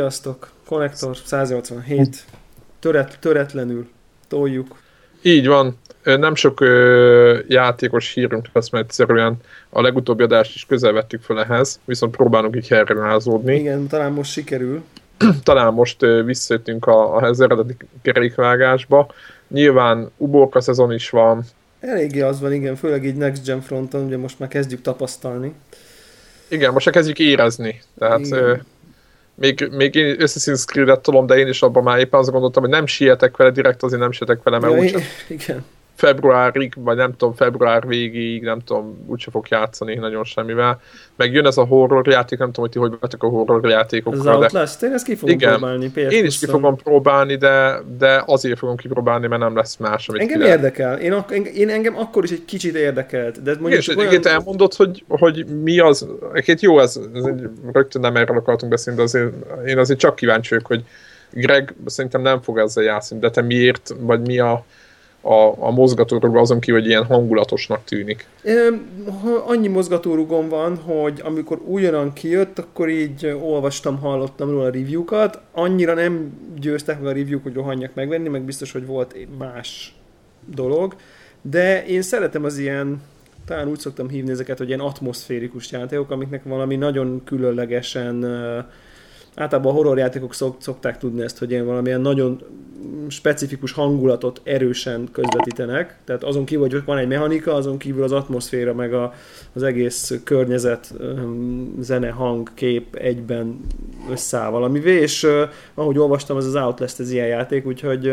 Sziasztok! Konnektor 187. Töret, töretlenül toljuk. Így van. Nem sok ö, játékos hírünk lesz, mert egyszerűen a legutóbbi adást is közel vettük fel ehhez, viszont próbálunk így herrelázódni. Igen, talán most sikerül. talán most ö, visszajöttünk a, a, az eredeti kerékvágásba. Nyilván uborka szezon is van. Eléggé az van, igen, főleg így Next Gen fronton, ugye most már kezdjük tapasztalni. Igen, most már kezdjük érezni. Tehát ö, még, még én Creed-et tolom, de én is abban már éppen azt gondoltam, hogy nem sietek vele, direkt azért nem sietek vele, mert ja, úgyse, igen. Februárig, vagy nem tudom, február végéig, nem tudom, úgyse fog játszani nagyon semmivel. Meg jön ez a horror játék, nem tudom, hogy ti hogy vagytok a horror játékokkal. Ez Outlast, én ezt ki fogom igen, próbálni. PS én is ki fogom próbálni, de, de azért fogom kipróbálni, mert nem lesz más, amit Engem kire. érdekel. Én, ak- én, engem akkor is egy kicsit érdekelt. De mondjuk és olyan... elmondod, hogy, hogy mi az, egy jó, ez, ez egy, rögtön nem erről akartunk beszélni, de azért, én azért csak kíváncsi vagyok, hogy Greg szerintem nem fog ezzel játszani, de te miért, vagy mi a, a, a mozgatórugó azon kívül, hogy ilyen hangulatosnak tűnik. Annyi mozgatórugom van, hogy amikor újonnan kijött, akkor így olvastam, hallottam róla a review-kat. Annyira nem győztek meg a review hogy rohanjak megvenni, meg biztos, hogy volt más dolog. De én szeretem az ilyen, talán úgy szoktam hívni ezeket, hogy ilyen atmoszférikus játékok, amiknek valami nagyon különlegesen általában a horrorjátékok szok, szokták tudni ezt, hogy ilyen valamilyen nagyon specifikus hangulatot erősen közvetítenek. Tehát azon kívül, hogy van egy mechanika, azon kívül az atmoszféra, meg a, az egész környezet, zene, hang, kép egyben összeáll valamivé, és ahogy olvastam, ez az Outlast, ez ilyen játék, úgyhogy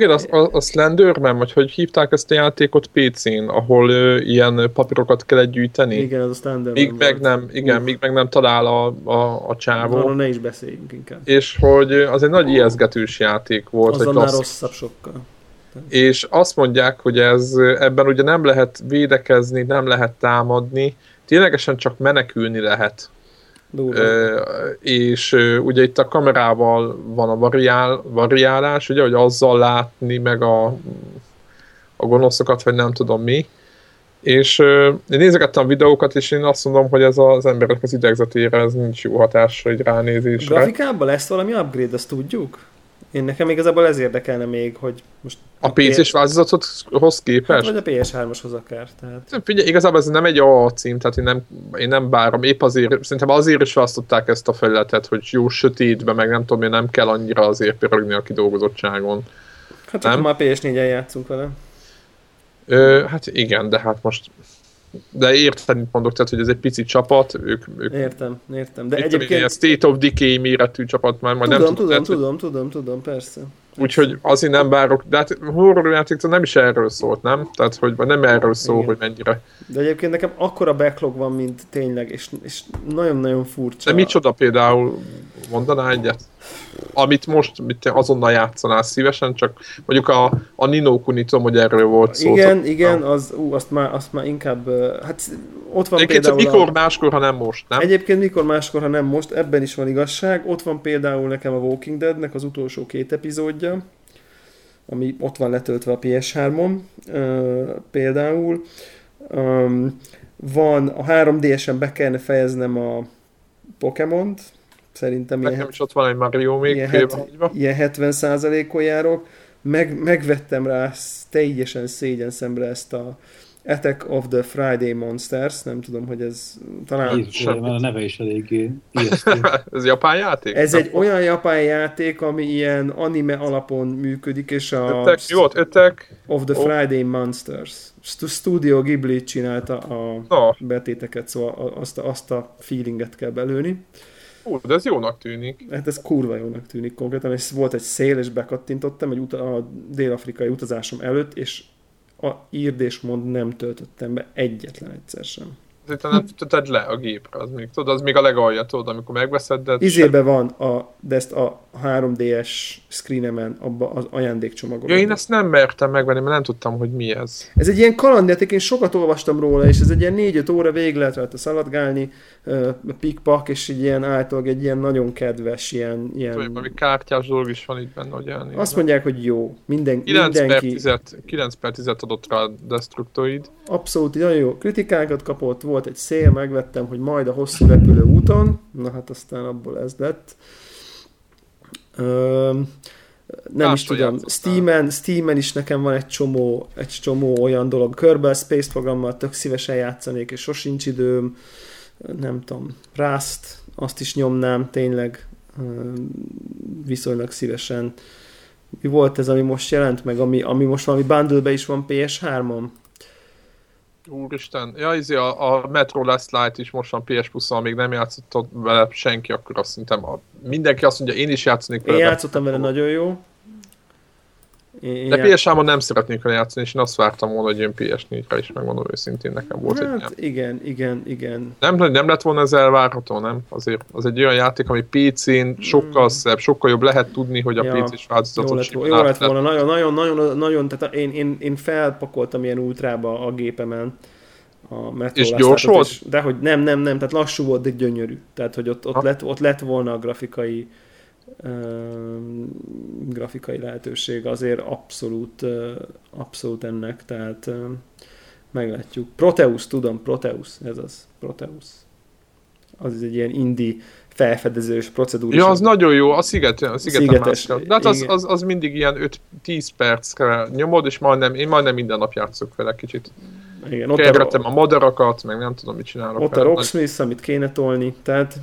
igen, a, a, a Slenderman, vagy hogy hívták ezt a játékot PC-n, ahol ö, ilyen papírokat kell gyűjteni. Igen, az a Slenderman Míg meg nem, igen, uh. míg meg nem talál a, a, a csávó. Arról ne is beszéljünk inkább. És hogy az egy nagy ijeszgetős játék volt. Az annál rosszabb sokkal. És azt mondják, hogy ez ebben ugye nem lehet védekezni, nem lehet támadni, ténylegesen csak menekülni lehet. Ö, és ö, ugye itt a kamerával van a variál, variálás, ugye, hogy azzal látni meg a, a gonoszokat, vagy nem tudom mi. És ö, én nézegettem a videókat, és én azt mondom, hogy ez az emberek az idegzetére ez nincs jó hatásra egy ránézésre. Grafikában lesz valami upgrade, azt tudjuk? Én nekem igazából ez érdekelne még, hogy most... A PC-s változathoz képest? Hát, vagy a PS3-oshoz akár. Tehát. Figyelj, igazából ez nem egy A cím, tehát én nem, én nem bárom. Épp azért, szerintem azért is választották ezt a felületet, hogy jó sötétben, meg nem tudom, én nem kell annyira azért pörögni a kidolgozottságon. Hát nem? már PS4-en játszunk vele. Ö, hát igen, de hát most de érted, mit mondok, tehát, hogy ez egy pici csapat, ők... ők értem, értem. De egyébként... Tudom, State of Decay méretű csapat már, majd tudom, nem tudom, tudom, tudom, tudom, tudom, persze. Úgyhogy azért nem várok, de hát horrorjáték nem is erről szólt, nem? Tehát, hogy nem erről szól, Igen. hogy mennyire. De egyébként nekem akkora backlog van, mint tényleg, és, és nagyon-nagyon furcsa. De micsoda például, mondaná egyet? Amit most mit azonnal játszanál szívesen, csak mondjuk a, a Nino Kuni, tudom, hogy erről volt szó. Igen, igen, az, ú, azt, már, azt már inkább, hát ott van Egyébként például... mikor a... máskor, ha nem most, nem? Egyébként mikor máskor, ha nem most, ebben is van igazság. Ott van például nekem a Walking Deadnek az utolsó két epizódja, ami ott van letöltve a PS3-on uh, például. Um, van, a 3DS-en be kellene fejeznem a Pokémont, szerintem Nekem ilyen, is ott van egy Mario még ilyen, het, ilyen 70%-on járok. Meg, megvettem rá teljesen szégyen szemre ezt a Attack of the Friday Monsters, nem tudom, hogy ez talán... Jézus, a neve is eléggé Ez japán játék? Ez egy olyan japán játék, ami ilyen anime alapon működik, és a... Attack, volt? Attack of the Friday Monsters. Studio Ghibli csinálta a no. betéteket, szóval azt a, azt a feelinget kell belőni. Ú, de ez jónak tűnik. Hát ez kurva jónak tűnik konkrétan, és volt egy szél, és bekattintottam egy uta- a dél-afrikai utazásom előtt, és a írd és mond nem töltöttem be egyetlen egyszer sem. Nem töltötted le a gépre, az még, tudod, az még a legalja, tudod, amikor megveszed, de... Izébe sem... van, a, de ezt a 3DS screenemen, abba az ajándékcsomagban. Ja, én ezt nem mertem megvenni, mert nem tudtam, hogy mi ez. Ez egy ilyen kalandjáték, én sokat olvastam róla, és ez egy ilyen 4-5 óra végig lehet rajta szaladgálni, uh, pikpak, és egy ilyen általában egy ilyen nagyon kedves, ilyen... ilyen... Tudom, ami kártyás dolog is van itt benne, elnézve. Azt mondják, hogy jó. Minden, 9 mindenki... Per 10, 9 per 10 adott rá a Destructoid. Abszolút, nagyon jó kritikákat kapott, volt egy szél, megvettem, hogy majd a hosszú repülő úton, na hát aztán abból ez lett. Ö, nem Más is tudom, Steam-en, Steam-en is nekem van egy csomó, egy csomó olyan dolog. Kerbal Space programmal tök szívesen játszanék, és sosincs időm. Nem tudom, Rust, azt is nyomnám tényleg viszonylag szívesen. Mi volt ez, ami most jelent meg, ami, ami most valami bundle is van PS3-on? Úristen, ja, izé a, a Metro Last Light is most van PS plus még nem játszott vele senki, akkor azt szerintem a, mindenki azt mondja, én is játszanék vele. Én játszottam vele, nagyon jó. Én, De ps nem szeretnék vele játszani, és én azt vártam volna, hogy jön PS4-re is, megmondom őszintén, nekem volt hát, egy ilyen. igen, igen, igen. Nem, nem lett volna ez elvárható, nem? Azért az egy olyan játék, ami PC-n sokkal mm. szebb, sokkal jobb lehet tudni, hogy a ja, PC-s változatot jó lett, jó lett volna, nagyon, nagyon, nagyon, nagyon, tehát én, én, én felpakoltam ilyen ultrába a gépemen, a És gyors volt? És, de hogy nem, nem, nem, tehát lassú volt, de gyönyörű. Tehát, hogy ott, ott, lett, ott lett volna a grafikai grafikai lehetőség azért abszolút, abszolút ennek, tehát meglátjuk. Proteus, tudom, Proteus, ez az, Proteus. Az egy ilyen indie felfedezős procedúra. Ja, az nagyon jó, a sziget, a szigetes. De hát az, az, az, mindig ilyen 5-10 percre nyomod, és majdnem, én majdnem minden nap játszok vele kicsit. Igen, ott a, a madarakat, meg nem tudom, mit csinálok. Ott a Rocksmith, amit kéne tolni, tehát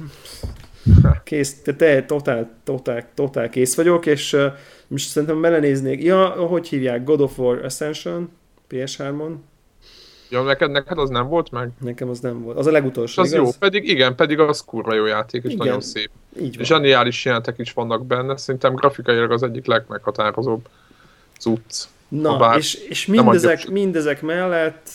kész, te, te totál, totál, totál kész vagyok, és uh, most szerintem belenéznék. Ja, hogy hívják? God of War Ascension PS3-on. Ja, neked, neked az nem volt meg? Nekem az nem volt. Az a legutolsó, Az igaz? jó, pedig igen, pedig az kurva jó játék, és igen, nagyon szép. Így van. Zseniális jelentek is vannak benne, szerintem grafikailag az egyik legmeghatározóbb cucc. Na, és, és mindezek, mindezek mellett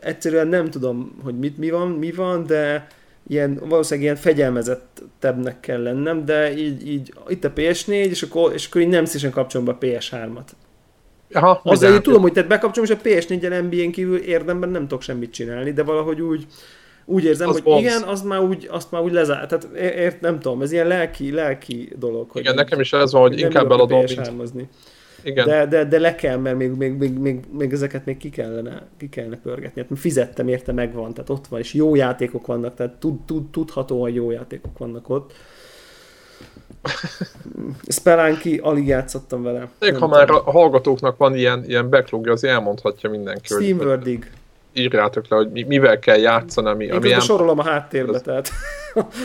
egyszerűen nem tudom, hogy mit, mi van, mi van, de ilyen, valószínűleg ilyen fegyelmezettebbnek kell lennem, de így, így itt a PS4, és akkor, és akkor így nem szívesen kapcsolom be a PS3-at. Aha, Azzal, hogy tudom, hogy tehát bekapcsolom, és a PS4-en NBA-n kívül érdemben nem tudok semmit csinálni, de valahogy úgy, úgy érzem, az hogy bombs. igen, azt már úgy, azt már úgy lezárt. Tehát ért, nem tudom, ez ilyen lelki, lelki dolog. Hogy igen, nekem is ez van, hogy inkább eladom, mint... Igen. De, de, de le kell, mert még, még, még, még, még ezeket még ki kellene, ki kellene pörgetni. Hát fizettem érte, megvan, tehát ott van, és jó játékok vannak, tehát tud, tud, tudható, hogy jó játékok vannak ott. Spelunky, alig játszottam vele. Még ha már a hallgatóknak van ilyen, ilyen backlogja, az elmondhatja mindenki. Steam hogy, írjátok le, hogy mivel kell játszani, ami... Én ami sorolom a háttérbe, az... tehát...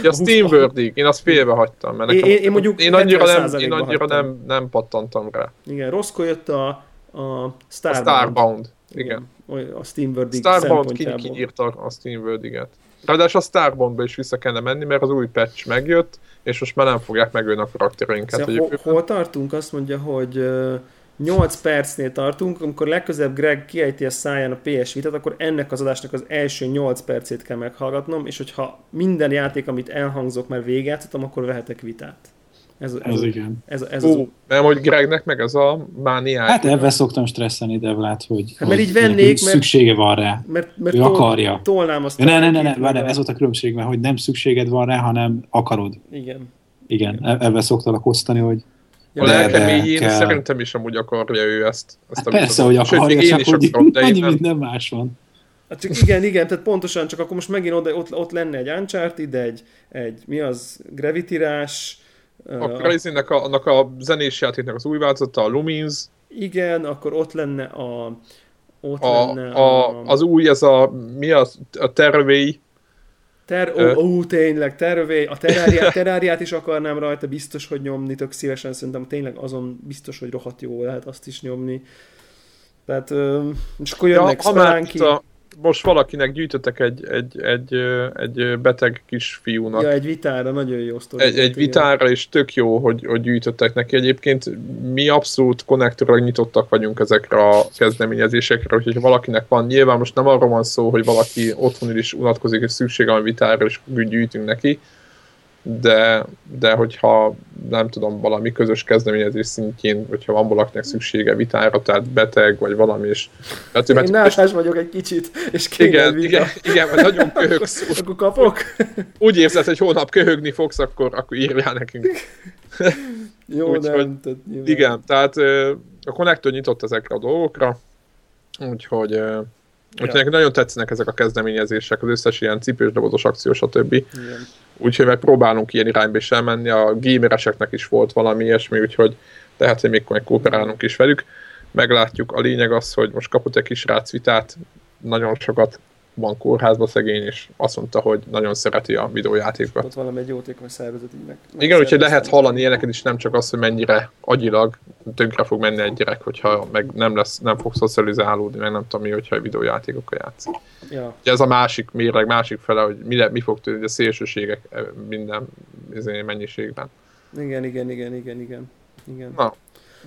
Ja, Steam Wordig, én azt félbe hagytam, mert nekem, én, én, mondjuk én annyira, nem, én annyira nem, nem pattantam rá. Igen, rosszkor jött a, a Starbound. A Starbound, igen. A Steam Wordig Starbound ki, ki írta a Steam Wordiget. Ráadásul a Starboundba is vissza kellene menni, mert az új patch megjött, és most már nem fogják megölni a karaktereinket. Szóval hol, hol tartunk? Azt mondja, hogy 8 percnél tartunk, amikor legközebb Greg kiejti a száján a PS Vita-t, akkor ennek az adásnak az első 8 percét kell meghallgatnom, és hogyha minden játék, amit elhangzok, már végigjátszottam, akkor vehetek vitát. Ez, ez, ez igen. Ez, ez Ó, az... nem, hogy Gregnek meg ez a mániája. Hát ebben szoktam stresszelni Devlát, hogy, hát, mert így vennék, mert, szüksége van rá. Mert, mert ő tol, akarja. Tolnám azt. Ne, ne, ne, ne, ne, ez volt a különbség, mert hogy nem szükséged van rá, hanem akarod. Igen. Igen, Igen. ebben szoktalak osztani, hogy a lelke mélyén kell. szerintem is amúgy akarja ő ezt. ezt hát persze, hogy akarja, Sőt, csak hogy akarom, annyi, mint nem más van. Hát csak igen, igen, tehát pontosan, csak akkor most megint oda, ott, ott lenne egy Uncharted, egy, egy mi az, Gravitírás. A Crazy-nek a, annak a zenés játéknak az új változata, a Lumines. Igen, akkor ott lenne a... Ott a, lenne a, a, az új, ez a, mi az, a Terway, Ter, ó, ó, tényleg, tervé, a teráriát, teráriát is akarnám rajta, biztos, hogy nyomni, tök szívesen szerintem tényleg azon biztos, hogy rohadt jó lehet azt is nyomni. Tehát, és akkor jönnek ja. A, most valakinek gyűjtöttek egy, egy, egy, egy beteg kisfiúnak. Ja, egy vitára, nagyon jó sztori. Egy, egy vitára, és tök jó, hogy, hogy gyűjtöttek neki. Egyébként mi abszolút konnektorok nyitottak vagyunk ezekre a kezdeményezésekre, úgyhogy ha valakinek van, nyilván most nem arról van szó, hogy valaki otthon is unatkozik, és szüksége van vitára, és gyűjtünk neki, de, de hogyha nem tudom, valami közös kezdeményezés szintjén, hogyha van valakinek szüksége vitára, tehát beteg, vagy valami, és... Hát, Én mert, és, vagyok egy kicsit, és kéne igen, vita. igen, igen, vagy nagyon köhögsz. akkor kapok? Úgy érzed, hogy holnap köhögni fogsz, akkor, akkor írjál nekünk. Jó, Úgy, nem. Hogy, tehát igen, tehát a konnektor nyitott ezekre a dolgokra, úgyhogy Úgyhogy ja. nagyon tetszenek ezek a kezdeményezések, az összes ilyen cipős dobozos akció, stb. Úgyhogy meg próbálunk ilyen irányba is elmenni, a gamereseknek is volt valami ilyesmi, úgyhogy tehát, hogy még kooperálunk is velük. Meglátjuk, a lényeg az, hogy most kapott egy kis rácvitát, nagyon sokat van kórházba szegény, és azt mondta, hogy nagyon szereti a videójátékokat. Ott valami egy jótékony szervezet így meg. Igen, úgyhogy lehet hallani ilyeneket is, nem csak az, hogy mennyire agyilag tönkre fog menni egy gyerek, hogyha meg nem, lesz, nem fog szocializálódni, meg nem tudom mi, hogyha videójátékokkal játszik. Ja. Ugye ez a másik mérleg, másik fele, hogy mi, mi fog történni a szélsőségek eh, minden izé, mennyiségben. Igen, igen, igen, igen, igen. igen. Na,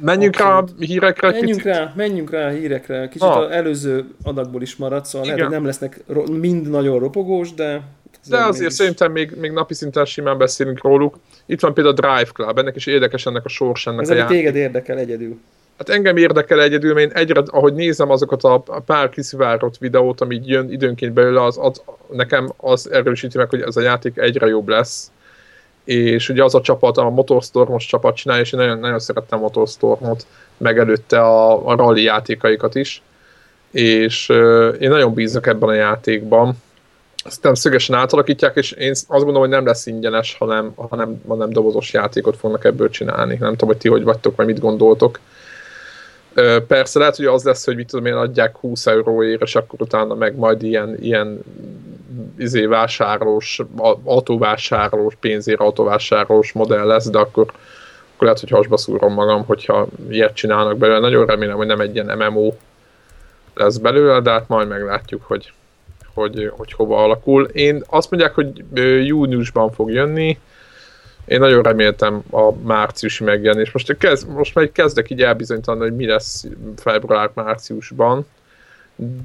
Menjünk Abszolút. rá a hírekre menjünk. Rá, menjünk rá a hírekre. Kicsit ah. az előző adagból is maradt, szóval Igen. lehet, hogy nem lesznek mind nagyon ropogós, de... De azért mégis... szerintem még, még napi szinten simán beszélünk róluk. Itt van például a Drive Club, ennek is érdekes ennek a sors ennek Ez a játék. téged érdekel egyedül. Hát engem érdekel egyedül, mert én egyre, ahogy nézem azokat a, a pár kiszivárott videót, ami jön időnként belőle, az, az, nekem az erősíti meg, hogy ez a játék egyre jobb lesz és ugye az a csapat, a Motorstormos csapat csinálja, és én nagyon, nagyon szerettem Motorstormot, meg a, a rally játékaikat is, és uh, én nagyon bízok ebben a játékban. Aztán szögesen átalakítják, és én azt gondolom, hogy nem lesz ingyenes, hanem, hanem, hanem dobozos játékot fognak ebből csinálni. Nem tudom, hogy ti hogy vagytok, vagy mit gondoltok. Persze lehet, hogy az lesz, hogy mit tudom én, adják 20 euróért, és akkor utána meg majd ilyen, ilyen izé vásárlós, autóvásárlós, pénzért autóvásárlós modell lesz, de akkor, akkor lehet, hogy hasba szúrom magam, hogyha ilyet csinálnak belőle. Nagyon remélem, hogy nem egy ilyen MMO lesz belőle, de hát majd meglátjuk, hogy, hogy, hogy hova alakul. Én azt mondják, hogy júniusban fog jönni, én nagyon reméltem a márciusi megjelenés. Most, kezd, most már kezdek így elbizonyítani, hogy mi lesz február-márciusban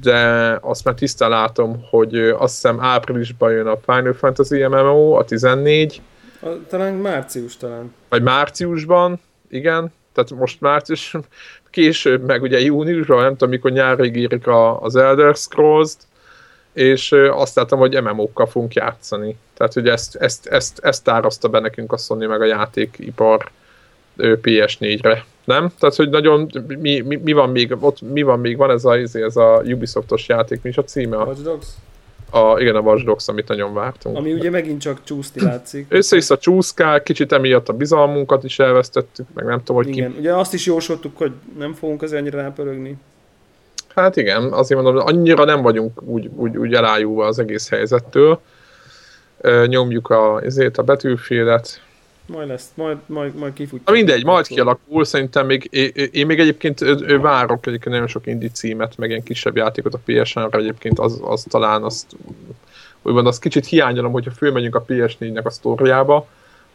de azt már tisztán látom, hogy azt hiszem áprilisban jön a Final Fantasy MMO, a 14. A, talán március talán. Vagy márciusban, igen. Tehát most március, később meg ugye júniusban, nem tudom mikor nyárig írik a, az Elder Scrolls-t, és azt láttam, hogy MMO-kkal fogunk játszani. Tehát, hogy ezt, ezt, ezt, ezt táraszta be nekünk a Sony meg a játékipar PS4-re nem? Tehát, hogy nagyon, mi, mi, mi, van még, ott mi van még, van ez a, ez a Ubisoftos játék, mi is a címe? Watch Dogs? A, igen, a Watch Dogs, amit nagyon vártunk. Ami ugye megint csak csúszni látszik. Össze-vissza csúszkál, kicsit emiatt a bizalmunkat is elvesztettük, meg nem tudom, hogy igen. ki... ugye azt is jósoltuk, hogy nem fogunk azért annyira rápörögni. Hát igen, azért mondom, annyira nem vagyunk úgy, úgy, úgy elájúva az egész helyzettől. Nyomjuk a, ezért a betűfélet, majd lesz, majd, majd, majd kifutja. Na mindegy, majd kialakul, szerintem még, én, én még egyébként ő, várok egyébként nagyon sok indi címet, meg ilyen kisebb játékot a PSN-re egyébként, az, az talán azt úgymond azt kicsit hiányolom, hogyha fölmegyünk a PS4-nek a sztoriába,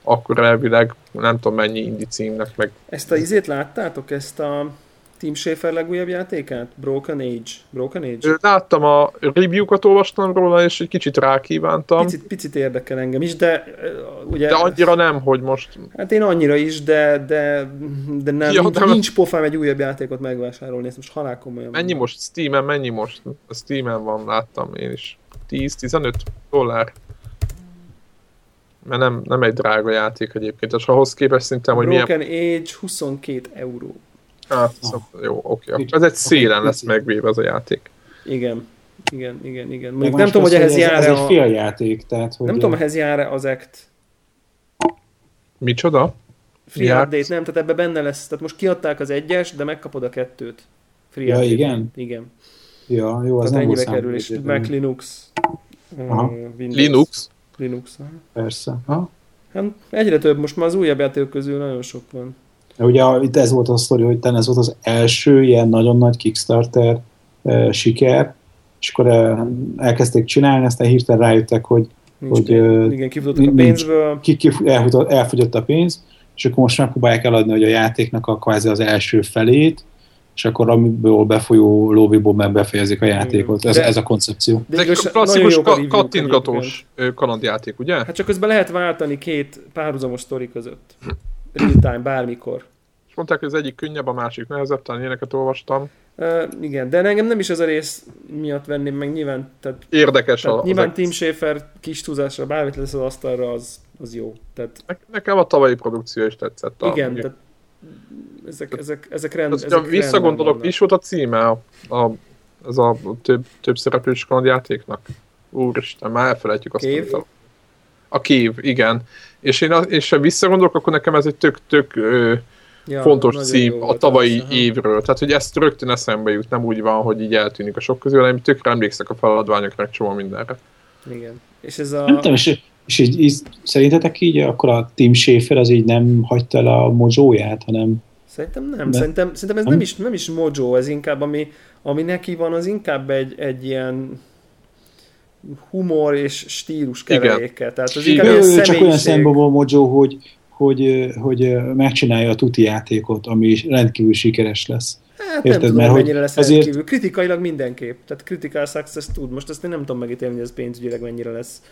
akkor elvileg nem tudom mennyi indi címnek meg. Ezt a izét láttátok? Ezt a Tim Schafer legújabb játékát? Broken Age. Broken Age? Láttam a review-kat, olvastam róla, és egy kicsit rákívántam. Picit, picit érdekel engem is, de ugye... De annyira nem, hogy most... Hát én annyira is, de, de, de nem, ja, nincs, de... nincs pofám egy újabb játékot megvásárolni, ezt most halál komolyan. Mennyi mondom. most Steam-en, mennyi most? A Steam-en van, láttam én is. 10-15 dollár mert nem, nem egy drága játék egyébként, és ahhoz képest szerintem, hogy Broken milyen... Age 22 euró. Hát, szóval, jó, oké. Okay. Ez egy szélen lesz megvéve az a játék. Igen. Igen, igen, igen. Még nem tudom, hogy ehhez jár Ez, ez egy féljáték, tehát... Hogy nem tudom, ehhez jár az act. Micsoda? Free Jár... update, nem, tehát ebbe benne lesz. Tehát most kiadták az egyes, de megkapod a kettőt. Free ja, update. igen? Igen. Ja, jó, az tehát nem ennyibe kerül, és Mac Linux. Aha. Uh, Linux? Linux. Aha. Persze. Aha. Hát egyre több, most már az újabb játékok közül nagyon sok van. Ugye itt ez volt a sztori, hogy ez volt az első ilyen nagyon nagy Kickstarter e, siker, és akkor e, elkezdték csinálni, aztán hirtelen rájöttek, hogy Nincs hogy, pénz. Igen, kifutottak a pénzből. Ki, ki, elfogyott, elfogyott a pénz, és akkor most megpróbálják eladni hogy a játéknak a kvázi az első felét, és akkor amiből befolyó lóviból meg befejezik a játékot. Ez, de, ez a koncepció. De, de klasszikus ka- kattintgatós kalandjáték, ugye? Hát csak közben lehet váltani két párhuzamos sztori között real time, bármikor. És mondták, hogy az egyik könnyebb, a másik nehezebb, talán ilyeneket olvastam. Uh, igen, de engem nem is ez a rész miatt venném meg nyilván. Tehát, Érdekes tehát a, Nyilván Tim Schafer kis túlzásra bármit lesz az asztalra, az, az jó. Tehát, ne, nekem a tavalyi produkció is tetszett. Igen, a, tehát ezek, ezek, ezek rend, ezek visszagondolok, is volt a címe a, a Ez a több, több szereplős kalandjátéknak? Úristen, már elfelejtjük azt, Kév? amit a Kév, igen. És én és ha visszagondolok, akkor nekem ez egy tök, tök ö, Ja, fontos cím a tavalyi az, aha. évről. Tehát, hogy ezt rögtön eszembe jut, nem úgy van, hogy így eltűnik a sok közül, hanem tökre emlékszek a feladványokra, meg csomó mindenre. Igen. És ez Nem a... tudom, és, és így, így, szerintetek így akkor a Tim Schafer az így nem hagyta el a mojóját, hanem Szerintem nem. De- Szerintem, szerintem ez Nem? nem is, nem is mojo, ez inkább, ami, ami neki van, az inkább egy, egy ilyen humor és stílus keveréke. Tehát az Igen. Ő, ő csak olyan személyiség. szempontból Mojo, hogy, hogy, hogy megcsinálja a tuti játékot, ami rendkívül sikeres lesz. Hát Érted, nem tudom, mert hogy mennyire lesz azért- rendkívül. Kritikailag mindenképp. Tehát critical success tud. Most azt én nem tudom megítélni, hogy ez pénzügyileg mennyire lesz.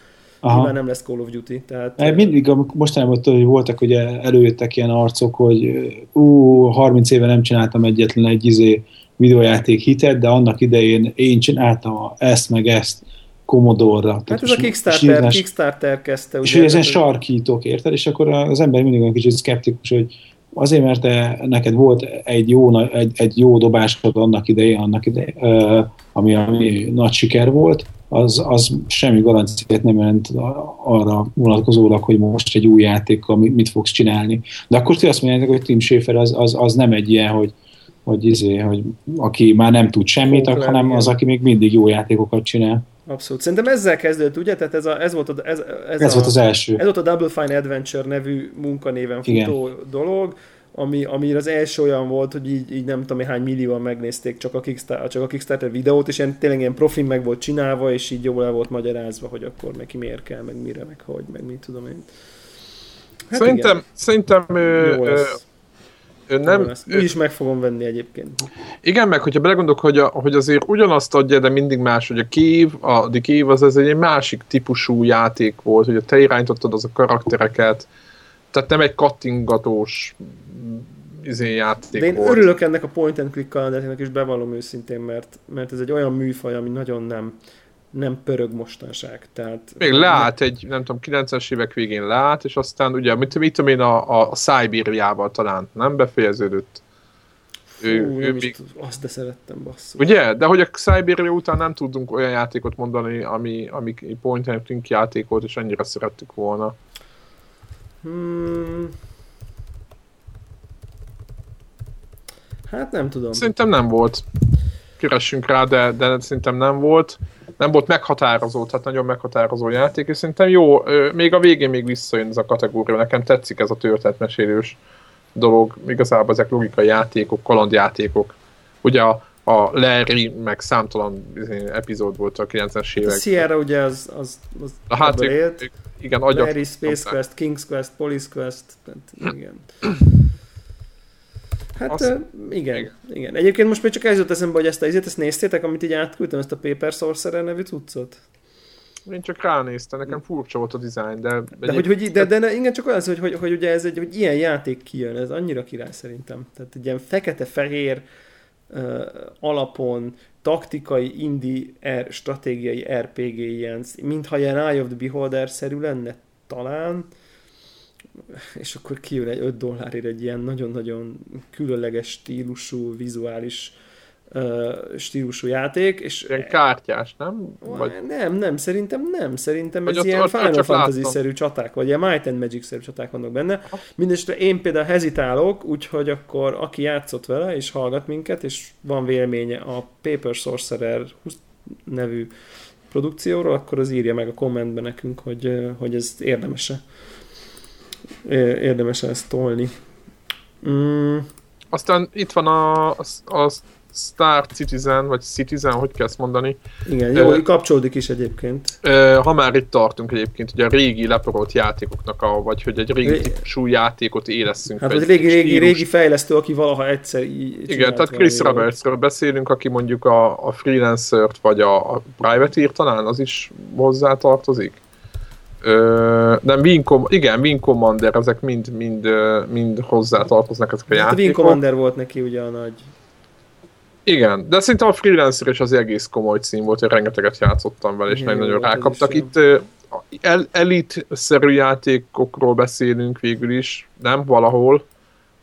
Aha. Nyilván nem lesz Call of Duty. Tehát, Mert Mindig, mostanában hogy voltak, ugye előjöttek ilyen arcok, hogy ú, 30 éve nem csináltam egyetlen egy izé videójáték hitet, de annak idején én csináltam ezt meg ezt Commodore-ra. hát ez a Kickstarter, Kickstarter kezdte. És ugye, hogy ezen tehát, sarkítok, érted? És akkor az ember mindig olyan kicsit szkeptikus, hogy azért, mert te, neked volt egy jó, egy, egy jó dobásod annak idején, annak idején, ami, ami nagy siker volt, az, az semmi garanciát nem jelent arra vonatkozólag, hogy most egy új játékkal mit, mit fogsz csinálni. De akkor ti azt mondjátok, hogy Tim Schafer az, az, az nem egy ilyen, hogy, hogy, izé, hogy aki már nem tud semmit, lenni, hanem az, igen. aki még mindig jó játékokat csinál. Abszolút. Szerintem ezzel kezdődött, ugye? Tehát ez, a, ez, volt, a, ez, ez, Ez a, volt az első. Ez volt a Double Fine Adventure nevű munkanéven futó Igen. dolog, ami, ami az első olyan volt, hogy így, így nem tudom, hány millióan megnézték csak a, Kickstarter, csak a Kickstarter videót, és ilyen, tényleg ilyen profin meg volt csinálva, és így jól el volt magyarázva, hogy akkor neki miért kell, meg mire, meg hogy, meg mit tudom én. Hát szerintem, igen, szerintem ö, ö, ö, Nem, lesz. Úgy is meg fogom venni egyébként. Igen, meg hogyha belegondolok, hogy, a, hogy azért ugyanazt adja, de mindig más, hogy a Kiev, a The Kiev az ez egy másik típusú játék volt, hogy te irányítottad az a karaktereket, tehát nem egy kattingatós mm, izé játék De én volt. örülök ennek a point and click kalendárinak, és bevallom őszintén, mert, mert ez egy olyan műfaj, ami nagyon nem, nem pörög mostanság. Tehát, Még leállt egy, nem tudom, 90-es évek végén leállt, és aztán ugye, mit, mit tudom én, a, a, Szibériával talán nem befejeződött. Ő, Fú, ő is még, azt de szerettem, basszus. ugye? De hogy a Siberia után nem tudunk olyan játékot mondani, ami, ami point and click játék volt, és ennyire szerettük volna. Hmm. Hát nem tudom. Szerintem nem volt. Keressünk rá, de, de szerintem nem volt. Nem volt meghatározó, tehát nagyon meghatározó játék, és szerintem jó, még a végén még visszajön ez a kategória. Nekem tetszik ez a történetmesélős dolog. Igazából ezek logikai játékok, kalandjátékok. Ugye a, a Larry, meg számtalan izé, epizód volt a 90-es a évek. Sierra ugye az, az, az A hát élt. igen, agyak. Larry, Space Quest, King's Quest, Police Quest, igen. Hát Azt- Azt, igen, igen, igen. Egyébként most még csak ez jut eszembe, hogy ezt a izét, ezt néztétek, amit így átküldtem, ezt a Paper Sorcerer nevű cuccot? Én csak ránéztem, nekem furcsa volt a dizájn, de... De, hogy, hogy, de, de, de igen, csak olyan, hogy, hogy, hogy ugye ez egy, hogy ilyen játék kijön, ez annyira király szerintem. Tehát egy ilyen fekete-fehér uh, alapon taktikai, indie, er, stratégiai RPG ilyen, mintha ilyen Eye of the Beholder-szerű lenne talán, és akkor kijön egy 5 dollárért egy ilyen nagyon-nagyon különleges stílusú, vizuális uh, stílusú játék, és Ilyen kártyás, nem? vagy... Nem, nem, szerintem nem. Szerintem Vagy ez ott- ilyen ott Final Fantasy-szerű csaták, vagy ilyen Might and Magic-szerű csaták vannak benne. Mindenesetre én például hezitálok, úgyhogy akkor aki játszott vele, és hallgat minket, és van véleménye a Paper Sorcerer 20 nevű produkcióról, akkor az írja meg a kommentben nekünk, hogy, hogy ez érdemese. Ö, Érdemese ezt tolni. Mm, Aztán itt van a, a, a Star Citizen, vagy Citizen, hogy kell ezt mondani. igen, jó, Ö, kapcsolódik is egyébként. Ö, Ha már itt tartunk egyébként, ugye a régi leporolt játékoknak, a, vagy hogy egy régi Ré- típusú játékot élesszünk. Hát egy régi, régi, régi fejlesztő, aki valaha egyszer így Igen, tehát Chris Robertsről beszélünk, aki mondjuk a, a freelancer-t, vagy a, a private talán, az is hozzá tartozik. Ö, de Wing Com- igen, Wing Commander, ezek mind, mind, mind hozzá tartoznak ezek a Hát a Wing játékok. Commander volt neki ugye a nagy... Igen, de szerintem a freelancer is az egész komoly cím volt, hogy rengeteget játszottam vele, és Igen, volt az rákaptak. Itt el, elit-szerű játékokról beszélünk végül is, nem valahol.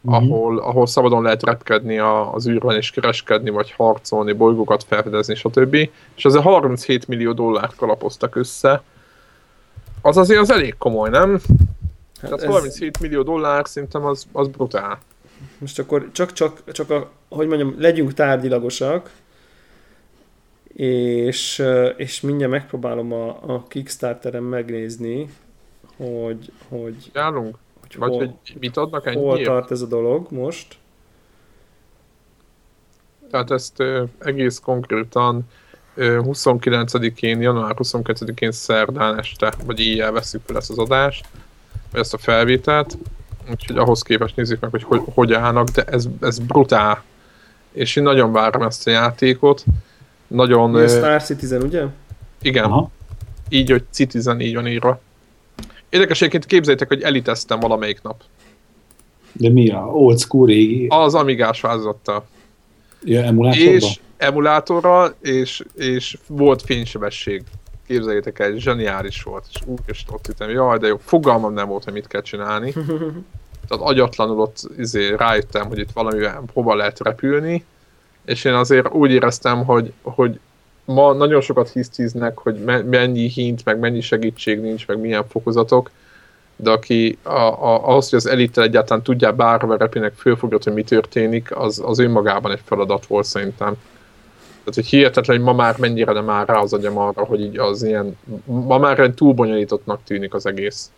mm-hmm. ahol, ahol szabadon lehet repkedni a, az űrben és kereskedni, vagy harcolni, bolygókat felfedezni, stb. És ezzel 37 millió dollárt kalapoztak össze. Az azért az elég komoly, nem? Hát Tehát ez... 37 millió dollár szerintem az, az brutál. Most akkor csak, csak, csak a, hogy mondjam, legyünk tárgyilagosak, és, és mindjárt megpróbálom a, a Kickstarteren megnézni, hogy, hogy, Járunk? hogy Vagy hol, hogy mit adnak ennyi? Hol tart ez a dolog most? Tehát ezt ö, egész konkrétan 29-én, január 22-én szerdán este, vagy éjjel veszük fel ezt az adást, vagy ezt a felvételt, úgyhogy ahhoz képest nézzük meg, hogy hogy, hogy állnak, de ez, ez brutál. És én nagyon várom ezt a játékot. Nagyon... A Star Citizen, ugye? Igen. Aha. Így, hogy Citizen így van írva. Érdekességként képzeljétek, hogy eliteztem valamelyik nap. De mi a old school régi? Az Amigás változattal. Ja, emulátorban? És emulátorral, és, és volt fénysebesség. Képzeljétek el, zseniális volt. És úgy is ott hittem, jaj, de jó, fogalmam nem volt, hogy mit kell csinálni. Tehát agyatlanul ott izé, rájöttem, hogy itt valamivel hova lehet repülni, és én azért úgy éreztem, hogy, hogy ma nagyon sokat hisztiznek, hogy mennyi hint, meg mennyi segítség nincs, meg milyen fokozatok, de aki a, a, ahhoz, hogy az elittel egyáltalán tudja bárhova repének fölfogott, hogy mi történik, az, az önmagában egy feladat volt szerintem. Tehát, hogy hihetetlen, hogy ma már mennyire nem áll rá az agyam arra, hogy így az ilyen, ma már egy túlbonyolítottnak tűnik az egész.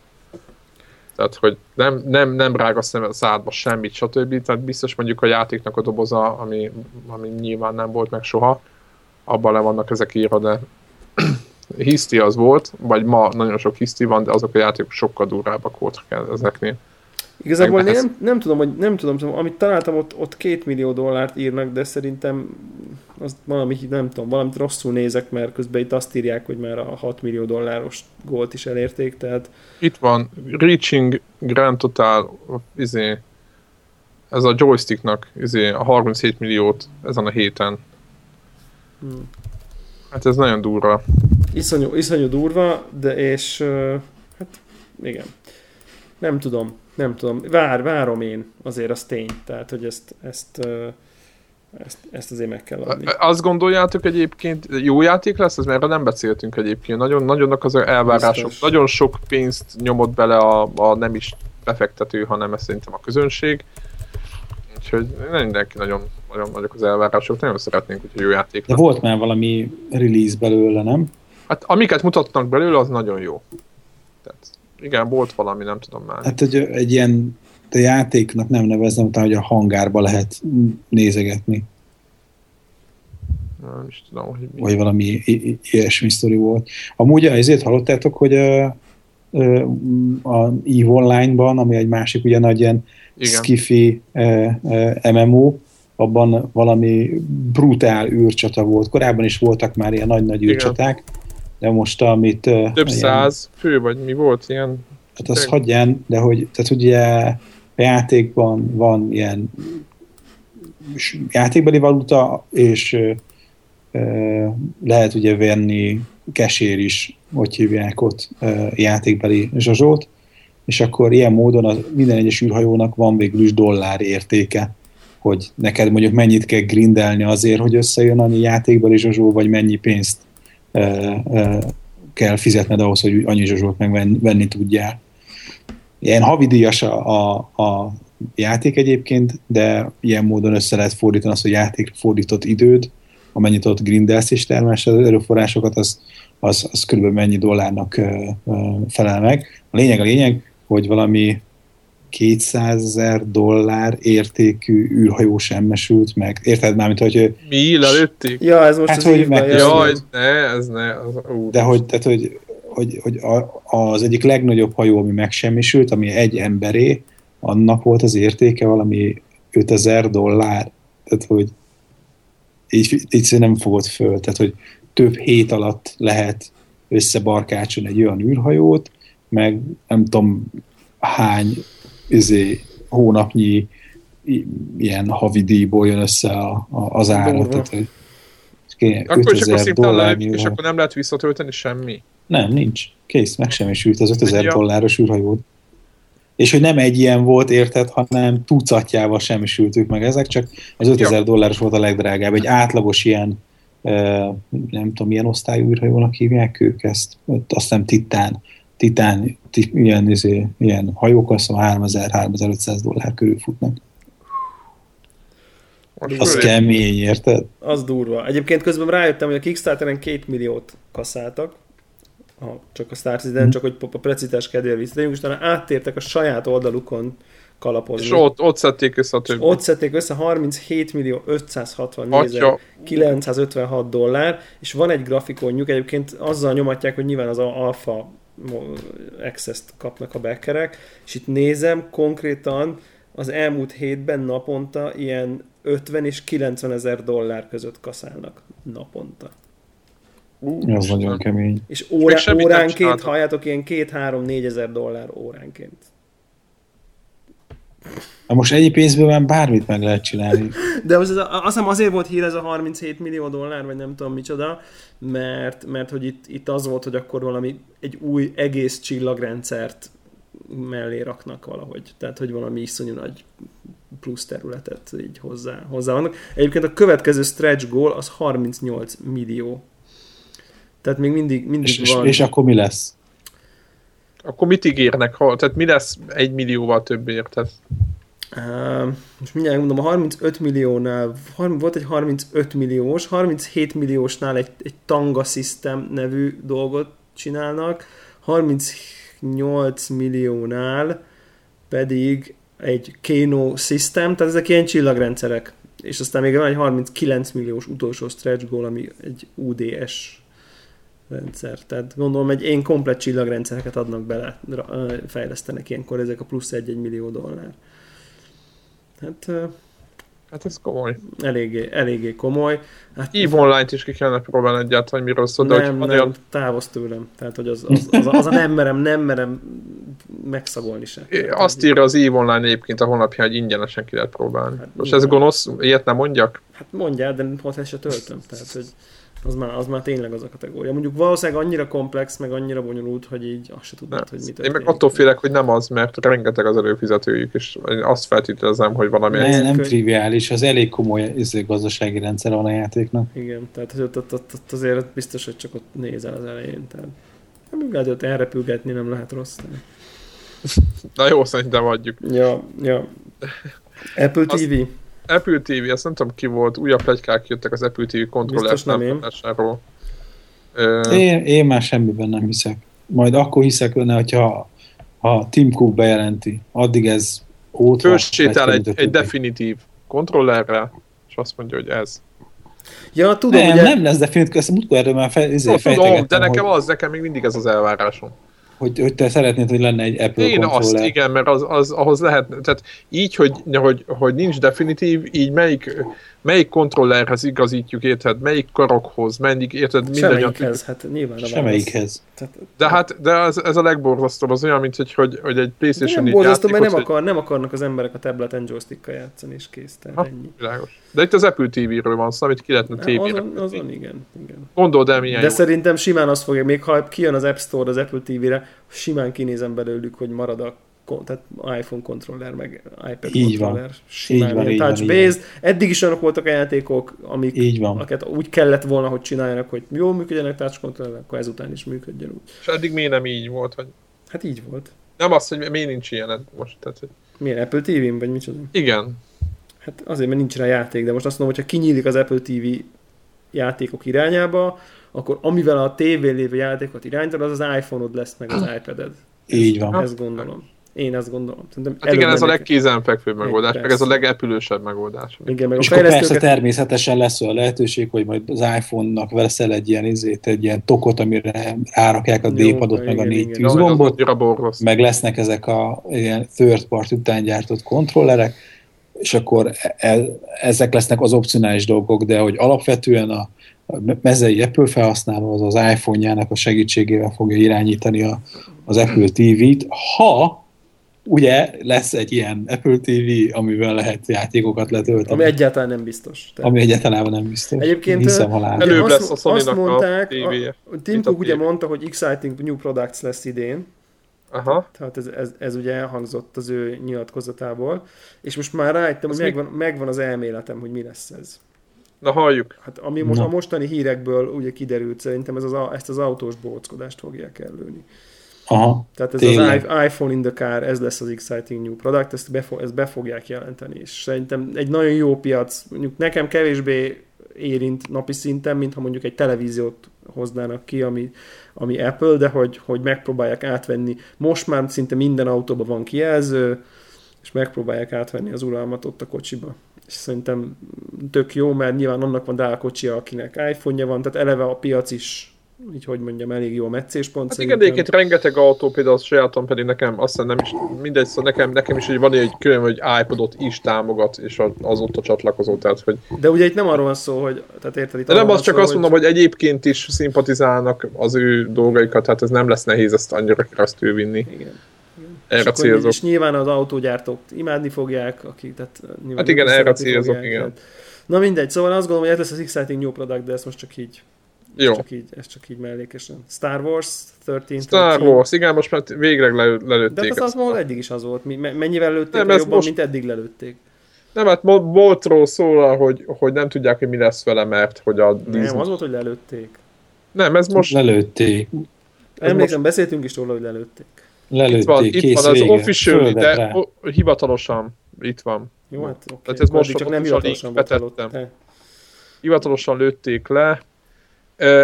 Tehát, hogy nem, nem, nem rág a szemed a szádba semmit, stb. Tehát biztos mondjuk a játéknak a doboza, ami, ami nyilván nem volt meg soha, abban le vannak ezek írva, de hiszti az volt, vagy ma nagyon sok hiszti van, de azok a játékok sokkal durvábbak voltak ezeknél. Igazából én nem, nem, tudom, hogy nem tudom, tudom, amit találtam, ott, ott két millió dollárt írnak, de szerintem az valami, nem tudom, valamit rosszul nézek, mert közben itt azt írják, hogy már a 6 millió dolláros gólt is elérték, tehát... Itt van, Reaching Grand Total, izé, ez a joysticknak izé, a 37 milliót ezen a héten Hmm. Hát ez nagyon durva. Iszonyú, iszonyú durva, de és hát igen. Nem tudom, nem tudom. Vár, várom én, azért az tény. Tehát, hogy ezt, ezt, ezt, ezt azért meg kell adni. Azt gondoljátok egyébként, jó játék lesz, ez mert nem beszéltünk egyébként. Nagyon, nagyonnak az elvárások, Biztos. nagyon sok pénzt nyomott bele a, a nem is befektető, hanem ez szerintem a közönség. Úgyhogy nem mindenki nagyon nagyon nagyok az elvárások, nagyon szeretnénk, hogy jó játék. De volt már valami release belőle, nem? Hát amiket mutatnak belőle, az nagyon jó. Tehát igen, volt valami, nem tudom már. Hát egy, egy ilyen de játéknak nem nevezem, utána, hogy a hangárba lehet nézegetni. Nem is tudom, hogy mi. Vagy valami ilyesmi sztori volt. Amúgy ezért hallottátok, hogy a, a EVE Online-ban, ami egy másik ugye nagy ilyen Igen. skifi MMO, abban valami brutál űrcsata volt. Korábban is voltak már ilyen nagy-nagy űrcsaták, de most amit... Több ilyen, száz fő, vagy mi volt ilyen? Hát az hagyján, de hogy, tehát ugye játékban van ilyen játékbeli valuta, és ö, lehet ugye venni kesér is, hogy hívják ott játékbeli zsazsót, és akkor ilyen módon a, minden egyes űrhajónak van végül is dollár értéke hogy neked mondjuk mennyit kell grindelni azért, hogy összejön annyi játékból és zsozsó, vagy mennyi pénzt e, e, kell fizetned ahhoz, hogy annyi zsozsót megvenni tudjál. Ilyen havidíjas a, a, a játék egyébként, de ilyen módon össze lehet fordítani azt, hogy játék fordított időd, amennyit ott grindelsz és termels az erőforrásokat, az, az, az körülbelül mennyi dollárnak felel meg. A lényeg a lényeg, hogy valami 200 ezer dollár értékű űrhajó semmesült meg. Érted már, mint hogy... Mi lelőtték? Ja, ez most hát, az hogy meg, Jaj, ne, ez ne. Az, De hogy, tehát, hogy, hogy, hogy az egyik legnagyobb hajó, ami megsemmisült, ami egy emberé, annak volt az értéke valami 5000 dollár. Tehát, hogy így, így nem fogod föl. Tehát, hogy több hét alatt lehet összebarkácsolni egy olyan űrhajót, meg nem tudom hány izé, hónapnyi ilyen havidíjból jön össze a, a, az ára. Tehát, hogy akkor csak a szinten és akkor nem lehet visszatölteni semmi? Nem, nincs. Kész, meg sem is ült az 5000 dolláros űrhajót. és hogy nem egy ilyen volt, érted, hanem tucatjával semmisültük meg ezek, csak az 5000 dolláros volt a legdrágább. Egy átlagos ilyen, nem tudom, milyen osztályú űrhajónak hívják ők ezt, azt hiszem Titán, Titán, ilyen, izé, ilyen hajók, azt hiszem 3000-3500 dollár körül futnak. Most az kemény, érted? Az durva. Egyébként közben rájöttem, hogy a Kickstarteren két milliót kaszáltak, a, csak a Star Citizen, mm. csak hogy a precitás kedvéért visszatérjünk, és utána áttértek a saját oldalukon kalapozni. És ott, ott szedték össze a többit. Ott szedték össze 37 millió 564 956 dollár, és van egy grafikonjuk, egyébként azzal nyomatják, hogy nyilván az alfa access-t kapnak a backerek, és itt nézem konkrétan az elmúlt hétben naponta ilyen 50 és 90 ezer dollár között kaszálnak naponta. Uh, az nagyon kemény. És órá, óránként, halljátok, ilyen 2-3-4 ezer dollár óránként. Na most ennyi pénzből már bármit meg lehet csinálni. De az, azt hiszem azért volt hír ez a 37 millió dollár, vagy nem tudom micsoda, mert, mert hogy itt, itt az volt, hogy akkor valami egy új egész csillagrendszert mellé raknak valahogy. Tehát, hogy valami iszonyú nagy plusz területet így hozzá, hozzá vannak. Egyébként a következő stretch goal az 38 millió. Tehát még mindig, mindig és, van. És akkor mi lesz? Akkor mit ígérnek? Tehát mi lesz egy millióval több érted? Uh, most mindjárt mondom, a 35 milliónál volt egy 35 milliós, 37 milliósnál egy, egy Tanga System nevű dolgot csinálnak, 38 milliónál pedig egy Kano System, tehát ezek ilyen csillagrendszerek. És aztán még van egy 39 milliós utolsó stretch goal, ami egy UDS rendszer. Tehát gondolom, egy én komplet csillagrendszereket adnak bele, fejlesztenek ilyenkor ezek a plusz 1-1 millió dollár. Hát, hát ez komoly. Eléggé, eléggé komoly. Hát, EVE Online-t is ki kellene próbálni egyáltalán, hogy miről szól, de nem, nem, olyan... távoz tőlem. Tehát, hogy az, az, az, az, a nem merem, nem merem megszagolni se. É, azt írja az EVE Online egyébként a honlapja, hogy ingyenesen ki lehet próbálni. Hát, Most ez gonosz, ilyet nem mondjak? Hát mondjál, de hozzá se töltöm. Tehát, hogy az már, az már tényleg az a kategória. Mondjuk valószínűleg annyira komplex, meg annyira bonyolult, hogy így azt se tudnád, hogy mit Én meg attól félek, hogy nem az, mert rengeteg az előfizetőjük, és azt feltételezem, hogy valami... Nem, nem triviális, az elég komoly gazdasági rendszer van a játéknak. Igen, tehát ott, ott, ott, ott azért biztos, hogy csak ott nézel az elején. Tehát nem lehet ott elrepülgetni, nem lehet rossz. Tehát. Na jó, szerintem adjuk. Ja, ja. Apple TV? Azt Apple TV, azt nem tudom ki volt, újabb plegykák jöttek az Apple TV kontroller támogatásáról. Én, én már semmiben nem hiszek. Majd akkor hiszek benne, hogyha ha Tim Cook bejelenti. Addig ez óta... Fölsétál egy, egy definitív kontrollerre, és azt mondja, hogy ez. Ja, tudom, nem, ugye... nem lesz definitív, ezt múltkor erről már fe, izé, no, tudom, de nekem hogy... az, nekem még mindig ez az elvárásom hogy, hogy te szeretnéd, hogy lenne egy Apple Én controller. azt, igen, mert az, az, ahhoz lehet, tehát így, hogy, hogy, hogy nincs definitív, így melyik, melyik kontrollerhez igazítjuk, érted, melyik karokhoz, melyik, érted, Semmelyikhez, hát nyilván Semmelyikhez. De hát, de ez, ez a legborzasztóbb, az olyan, mint hogy, hogy, hogy egy Playstation Nem borzasztó, mert nem, akar, nem akarnak az emberek a tableten joystickkal játszani, és kész, tehát ha, ennyi. Világos. De itt az Apple TV-ről van szó, amit ki lehetne tévére. Azon, azon igen, igen. Gondold el, milyen De jó. szerintem simán azt fogja, még ha kijön az App Store az Apple TV-re, simán kinézem belőlük, hogy marad a tehát iPhone kontroller, meg iPad így kontroller. Van. Simán így van, így touch-based. Eddig is olyanok voltak a játékok, amik, így van. akiket úgy kellett volna, hogy csináljanak, hogy jól működjenek touch kontroller, akkor ezután is működjön úgy. És eddig miért nem így volt? Hogy... Hát így volt. Nem az, hogy miért nincs ilyen most. Tehát, hogy... Milyen Apple TV-n, vagy micsoda? Igen. Hát azért, mert nincs rá játék, de most azt mondom, hogyha kinyílik az Apple TV játékok irányába, akkor amivel a tévén lévő játékot irányítod, az az iPhone-od lesz, meg az iPad-ed. Így van. Ezt gondolom. Én azt gondolom. Szerintem hát igen, ez a legkézenfekvőbb megoldás, meg ez a legepülősebb megoldás. Igen, meg és a akkor persze természetesen lesz olyan lehetőség, hogy majd az iPhone-nak veszel egy ilyen, izét, egy ilyen tokot, amire rárakják a D-padot, meg a négy tűzgombot, meg lesznek ezek a ilyen third part után gyártott kontrollerek, és akkor e, ezek lesznek az opcionális dolgok, de hogy alapvetően a, a mezei Apple felhasználó az az iPhone-jának a segítségével fogja irányítani a, az Apple TV-t, ha ugye lesz egy ilyen Apple TV, amivel lehet játékokat letölteni. Ami egyáltalán nem biztos. Tehát. Ami egyáltalán nem biztos. Egyébként hiszem halál. Előbb azt, lesz a azt mondták, a, a Tim Cook ugye mondta, hogy exciting new products lesz idén. Aha. Tehát ez, ez, ez ugye elhangzott az ő nyilatkozatából, és most már rájöttem, hogy megvan, megvan az elméletem, hogy mi lesz ez. Na halljuk. Hát ami most a mostani hírekből ugye kiderült, szerintem ez az, ezt az autós bóckodást fogják előni. Aha, Tehát ez tényleg. az iPhone in the car, ez lesz az exciting new product, ezt be, ezt be fogják jelenteni, és szerintem egy nagyon jó piac, mondjuk nekem kevésbé érint napi szinten, mint ha mondjuk egy televíziót hoznának ki, ami, ami Apple, de hogy, hogy megpróbálják átvenni. Most már szinte minden autóban van kijelző, és megpróbálják átvenni az uralmat ott a kocsiba. És szerintem tök jó, mert nyilván annak van Dál kocsia, akinek iPhone-ja van, tehát eleve a piac is így hogy mondjam, elég jó meccéspont. Hát igen, egyébként rengeteg autó, például a sajátom pedig nekem, azt nem is, mindegy, szóval nekem, nekem is egy van egy külön, hogy iPodot is támogat, és az ott a csatlakozó, tehát hogy... De ugye itt nem arról van szó, hogy, tehát érted, itt De nem, az csak szó, azt mondom, hogy... hogy egyébként is szimpatizálnak az ő dolgaikat, tehát ez nem lesz nehéz ezt annyira keresztül vinni. Igen. Erre és, célzok. és nyilván az autógyártók imádni fogják, akik, tehát Hát igen, erre célzok, igen. Tehát, na mindegy, szóval azt gondolom, hogy ez lesz az exciting new product, de ezt most csak így jó. Ez csak így, ez csak így mellékesen. Star Wars 13. Star 13. Wars, igen, most már végre lelő, lelőtték. De az már eddig is az volt. Mennyivel lőtték nem, ez jobban, most... mint eddig lelőtték? Nem, hát boltról szól, hogy, hogy nem tudják, hogy mi lesz vele, mert hogy a Disney... Nem, az volt, hogy lelőtték. Nem, ez most... Lelőtték. Emlékszem, most... beszéltünk is róla, hogy lelőtték. Lelőtték, itt van, itt van az official, de rá. hivatalosan itt van. Jó, hát oké. Tehát ez most csak nem hivatalosan betettem. Hivatalosan lőtték le,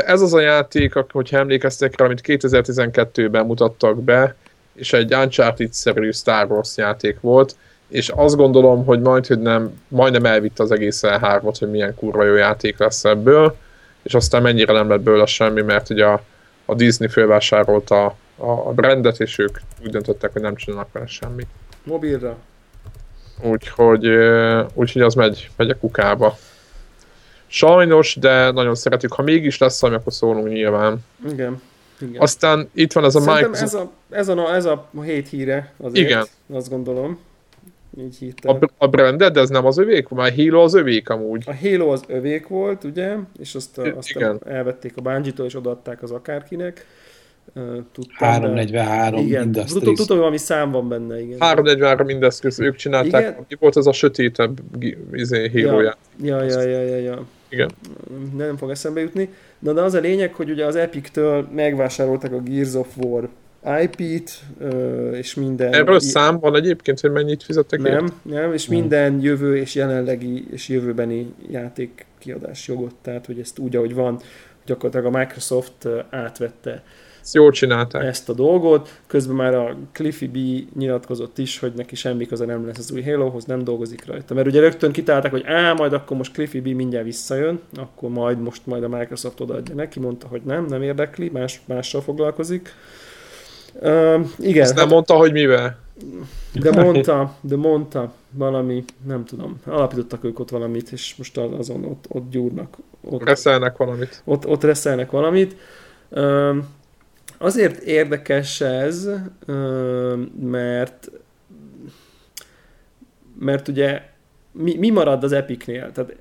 ez az a játék, hogyha emlékeztek rá, amit 2012-ben mutattak be, és egy Uncharted-szerű Star Wars játék volt, és azt gondolom, hogy majd, hogy nem, majdnem elvitt az egész e hogy milyen kurva jó játék lesz ebből, és aztán mennyire nem lett bőle semmi, mert ugye a, a Disney fölvásárolta a, a brandet, és ők úgy döntöttek, hogy nem csinálnak vele semmit. Mobilra. Úgyhogy, úgyhogy az megy, megy a kukába. Sajnos, de nagyon szeretjük. Ha mégis lesz valami, akkor szólunk nyilván. Igen. Igen. Aztán itt van ez a Szerintem Microsoft... ez a, ez, a, ez a hét híre azért, Igen. azt gondolom. Így hirtelen. A, a branded, de ez nem az övék? Már Halo az övék amúgy. A Halo az övék volt, ugye? És azt, aztán elvették a bungie és odaadták az akárkinek. Tudtam, 343 igen, Industries. Tudom, hogy valami szám van benne, igen. 343 Industries, ők csinálták, igen. volt ez a sötétebb izé, híróját. Ja, ja, ja, ja, ja. Igen. Nem fog eszembe jutni. Na, de az a lényeg, hogy ugye az Epic-től megvásárolták a Gears of War IP-t, és minden... Erről szám van egyébként, hogy mennyit fizettek Nem, ért? nem, és minden jövő és jelenlegi és jövőbeni játék kiadás jogot, tehát hogy ezt úgy, ahogy van, gyakorlatilag a Microsoft átvette ezt jól csinálták. Ezt a dolgot. Közben már a Cliffy B nyilatkozott is, hogy neki semmi köze nem lesz az új Halohoz, nem dolgozik rajta. Mert ugye rögtön kitálták, hogy á, majd akkor most Cliffy B mindjárt visszajön, akkor majd most majd a Microsoft odaadja neki, mondta, hogy nem, nem érdekli, más, mással foglalkozik. Uh, igen. Ezt nem hát, mondta, hogy mivel? De mondta, de mondta valami, nem tudom, alapítottak ők ott valamit, és most azon ott, ott gyúrnak. Ott, reszelnek valamit. Ott, ott reszelnek valamit. Uh, Azért érdekes ez, mert mert ugye mi, mi marad az Epicnél? Tehát,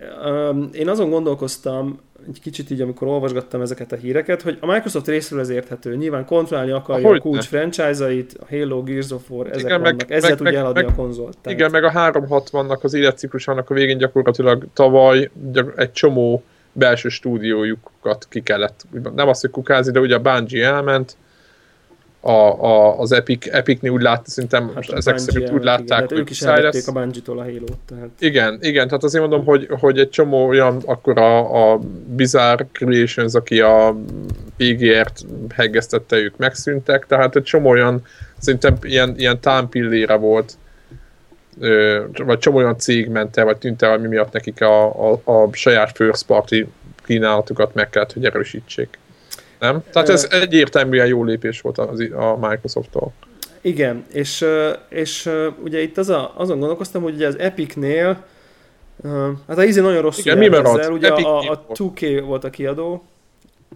um, én azon gondolkoztam, egy kicsit így, amikor olvasgattam ezeket a híreket, hogy a Microsoft részről ez érthető. Nyilván kontrollálni akarja Ahogy a kulcs franchise-ait, a Halo, Gears of War, ezek igen, vannak, meg, ezzel meg, tudja eladni meg, a konzolt. Tehát. Igen, meg a 360-nak az életciklusának a végén gyakorlatilag tavaly egy csomó belső stúdiójukat ki kellett, nem azt, hogy kukázni, de ugye a Bungie elment, a, a, az Epic, Epicni úgy lát, szerintem hát ezek szerint úgy látták, igen, hogy ők is elvették a Bungie-tól a halo tehát. Igen, igen, tehát azért mondom, hogy, hogy egy csomó olyan, akkor a, a Bizarre Creations, aki a PGR-t heggeztette, ők megszűntek, tehát egy csomó olyan, szerintem ilyen, ilyen támpillére volt, vagy csomó olyan cég ment el, vagy tűnt el, ami miatt nekik a, a, a saját first party kínálatukat meg kellett, hogy erősítsék. Nem? Tehát ez egyértelműen jó lépés volt az, a Microsoft-tól. Igen, és, és ugye itt az a, azon gondolkoztam, hogy ugye az Epic-nél hát a Easy nagyon rosszul Igen, mi ezzel, ugye a, a 2K volt a kiadó,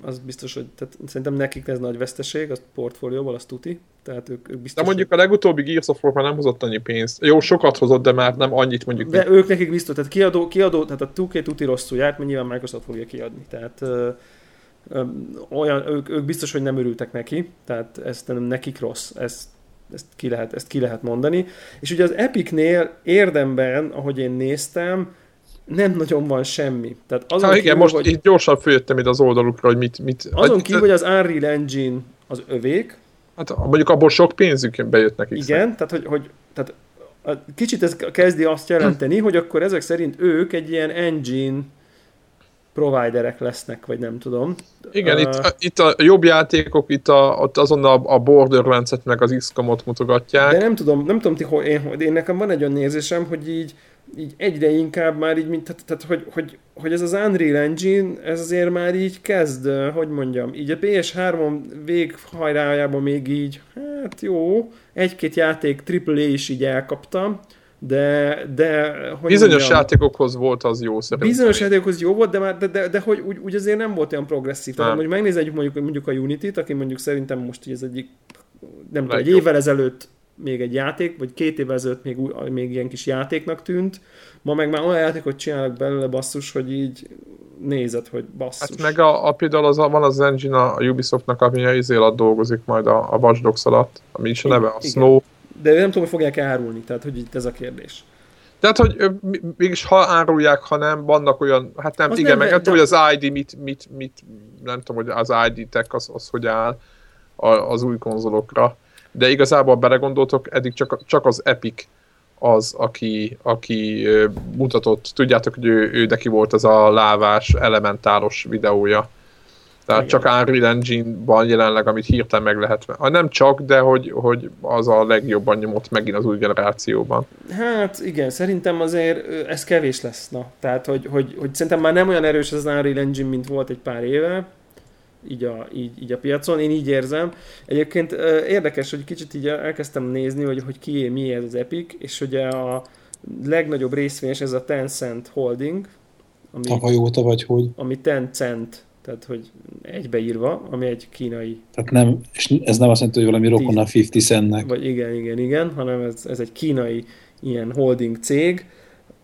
az biztos, hogy tehát szerintem nekik ez nagy veszteség, az portfólióval, az tuti. Tehát ők, ők biztos, de mondjuk a legutóbbi Gears of War már nem hozott annyi pénzt. Jó, sokat hozott, de már nem annyit mondjuk. De ők nekik biztos, tehát kiadó, kiadó tehát a 2K tuti rosszul járt, mert nyilván Microsoft fogja kiadni. Tehát olyan, ők, ők biztos, hogy nem örültek neki, tehát ez nem nekik rossz, ez ezt ki lehet, ezt ki lehet mondani. És ugye az Epicnél érdemben, ahogy én néztem, nem nagyon van semmi. Tehát azon Há, igen, kívül, most hogy... így gyorsan följöttem itt az oldalukra, hogy mit... mit azon kívül, hogy az Unreal Engine az övék. Hát mondjuk abból sok pénzük bejött nekik. Igen, szerint. tehát hogy, hogy tehát kicsit ez kezdi azt jelenteni, hogy akkor ezek szerint ők egy ilyen engine providerek lesznek, vagy nem tudom. Igen, uh, itt, itt a jobb játékok, itt a, ott azon a, a Borderlands-et meg az XCOM-ot mutogatják. De nem tudom, nem tudom ti, hogy én, én nekem van egy olyan érzésem, hogy így, így egyre inkább már így, mint, tehát, tehát hogy, hogy, hogy, ez az Unreal Engine, ez azért már így kezd, hogy mondjam, így a PS3-on véghajrájában még így, hát jó, egy-két játék AAA is így elkaptam, de, de hogy Bizonyos mondjam, játékokhoz volt az jó szerintem. Bizonyos játékokhoz jó volt, de, már, de, de, de hogy úgy, úgy, azért nem volt olyan progresszív. Tehát, hogy megnézzük mondjuk, mondjuk a Unity-t, aki mondjuk szerintem most így ez egyik, nem tudom, egy évvel ezelőtt még egy játék, vagy két évvel ezelőtt még, még ilyen kis játéknak tűnt, ma meg már olyan játékot csinálnak belőle basszus, hogy így nézed, hogy basszus. Hát meg a, a például az, van az engine a Ubisoftnak, ami a izé alatt dolgozik majd a, a Watch Dogs alatt, ami is a neve, a Igen. Snow de nem tudom, hogy fogják árulni, tehát hogy itt ez a kérdés. Tehát, hogy mégis ha árulják, ha nem, vannak olyan, hát nem, az igen, nem, meg tudom, hogy az ID mit, mit, mit, nem tudom, hogy az ID tech az, az hogy áll az új konzolokra. De igazából belegondoltok, eddig csak, csak az Epic az, aki, aki mutatott, tudjátok, hogy ő, ő neki volt az a lávás elementálos videója tehát Igen. csak Unreal Engine-ban jelenleg, amit hirtelen meg lehet. Ha nem csak, de hogy, hogy az a legjobban nyomott megint az új generációban. Hát igen, szerintem azért ez kevés lesz. Na. Tehát, hogy, hogy, hogy szerintem már nem olyan erős az Unreal Engine, mint volt egy pár éve, így a, így, így a piacon, én így érzem. Egyébként érdekes, hogy kicsit így elkezdtem nézni, hogy, hogy ki mi ez az Epic, és ugye a legnagyobb részvényes ez a Tencent Holding. Ami, Tavaly óta vagy hogy? Ami Tencent tehát hogy egybeírva, ami egy kínai... Tehát nem, és ez nem azt jelenti, hogy valami rokon a 50 centnek. Vagy igen, igen, igen, hanem ez, ez egy kínai ilyen holding cég,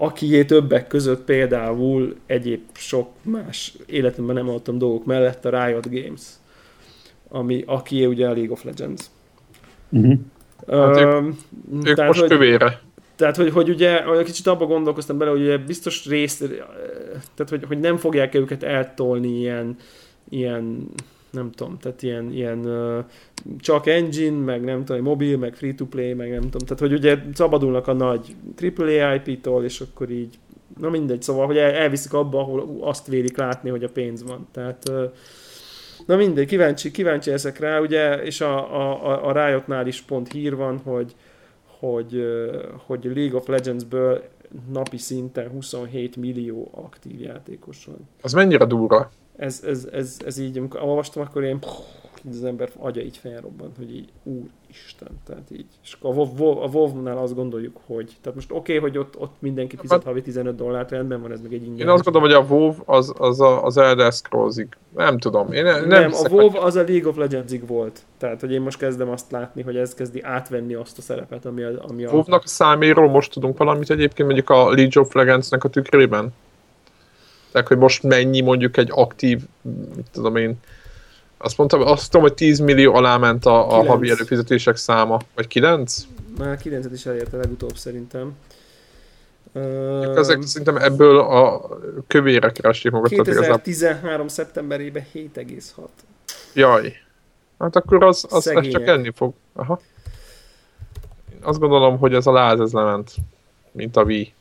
akié többek között például egyéb sok más életemben nem hallottam dolgok mellett a Riot Games, ami, akié ugye a League of Legends. Uh-huh. Hát ők, ők tehát, most hogy, kövére. Tehát, hogy, hogy ugye, hogy kicsit abba gondolkoztam bele, hogy ugye biztos rész, tehát, hogy, hogy nem fogják őket eltolni ilyen, ilyen nem tudom, tehát ilyen, ilyen csak engine, meg nem tudom, mobil, meg free-to-play, meg nem tudom, tehát hogy ugye szabadulnak a nagy AAA IP-tól, és akkor így, na mindegy, szóval, hogy el, elviszik abba, ahol azt vélik látni, hogy a pénz van, tehát na mindegy, kíváncsi, kíváncsi ezek rá, ugye, és a, a, a Riotnál is pont hír van, hogy hogy, hogy League of Legends-ből napi szinten 27 millió aktív játékos van. Az mennyire durva? Ez, ez, ez, ez így, amikor olvastam, akkor én az ember agya így felrobbant, hogy így úristen, tehát így. És a, WoW, a WoW-nál azt gondoljuk, hogy, tehát most oké, okay, hogy ott, ott mindenki fizet hát- havi 15 dollárt, rendben van, ez meg egy ingyen. Én azt gondolom, hogy a WoW az, az, a, az Elder scrolls Nem tudom. Én nem, nem a WoW az a League of Legends-ig volt. Tehát, hogy én most kezdem azt látni, hogy ez kezdi átvenni azt a szerepet, ami a... Ami a... WoW-nak a száméről most tudunk valamit egyébként mondjuk a League of Legends-nek a tükrében? Tehát, hogy most mennyi mondjuk egy aktív, mit tudom én, azt mondtam, azt tudom, hogy 10 millió alá ment a, a havi előfizetések száma. Vagy 9? Már 9 is elérte legutóbb szerintem. Uh, Ezek szerintem ebből a kövére keresték magukat 2013 igazából. szeptemberében 7,6. Jaj. Hát akkor az, az, az csak enni fog. Aha. Azt gondolom, hogy ez a láz ez lement, mint a Wii.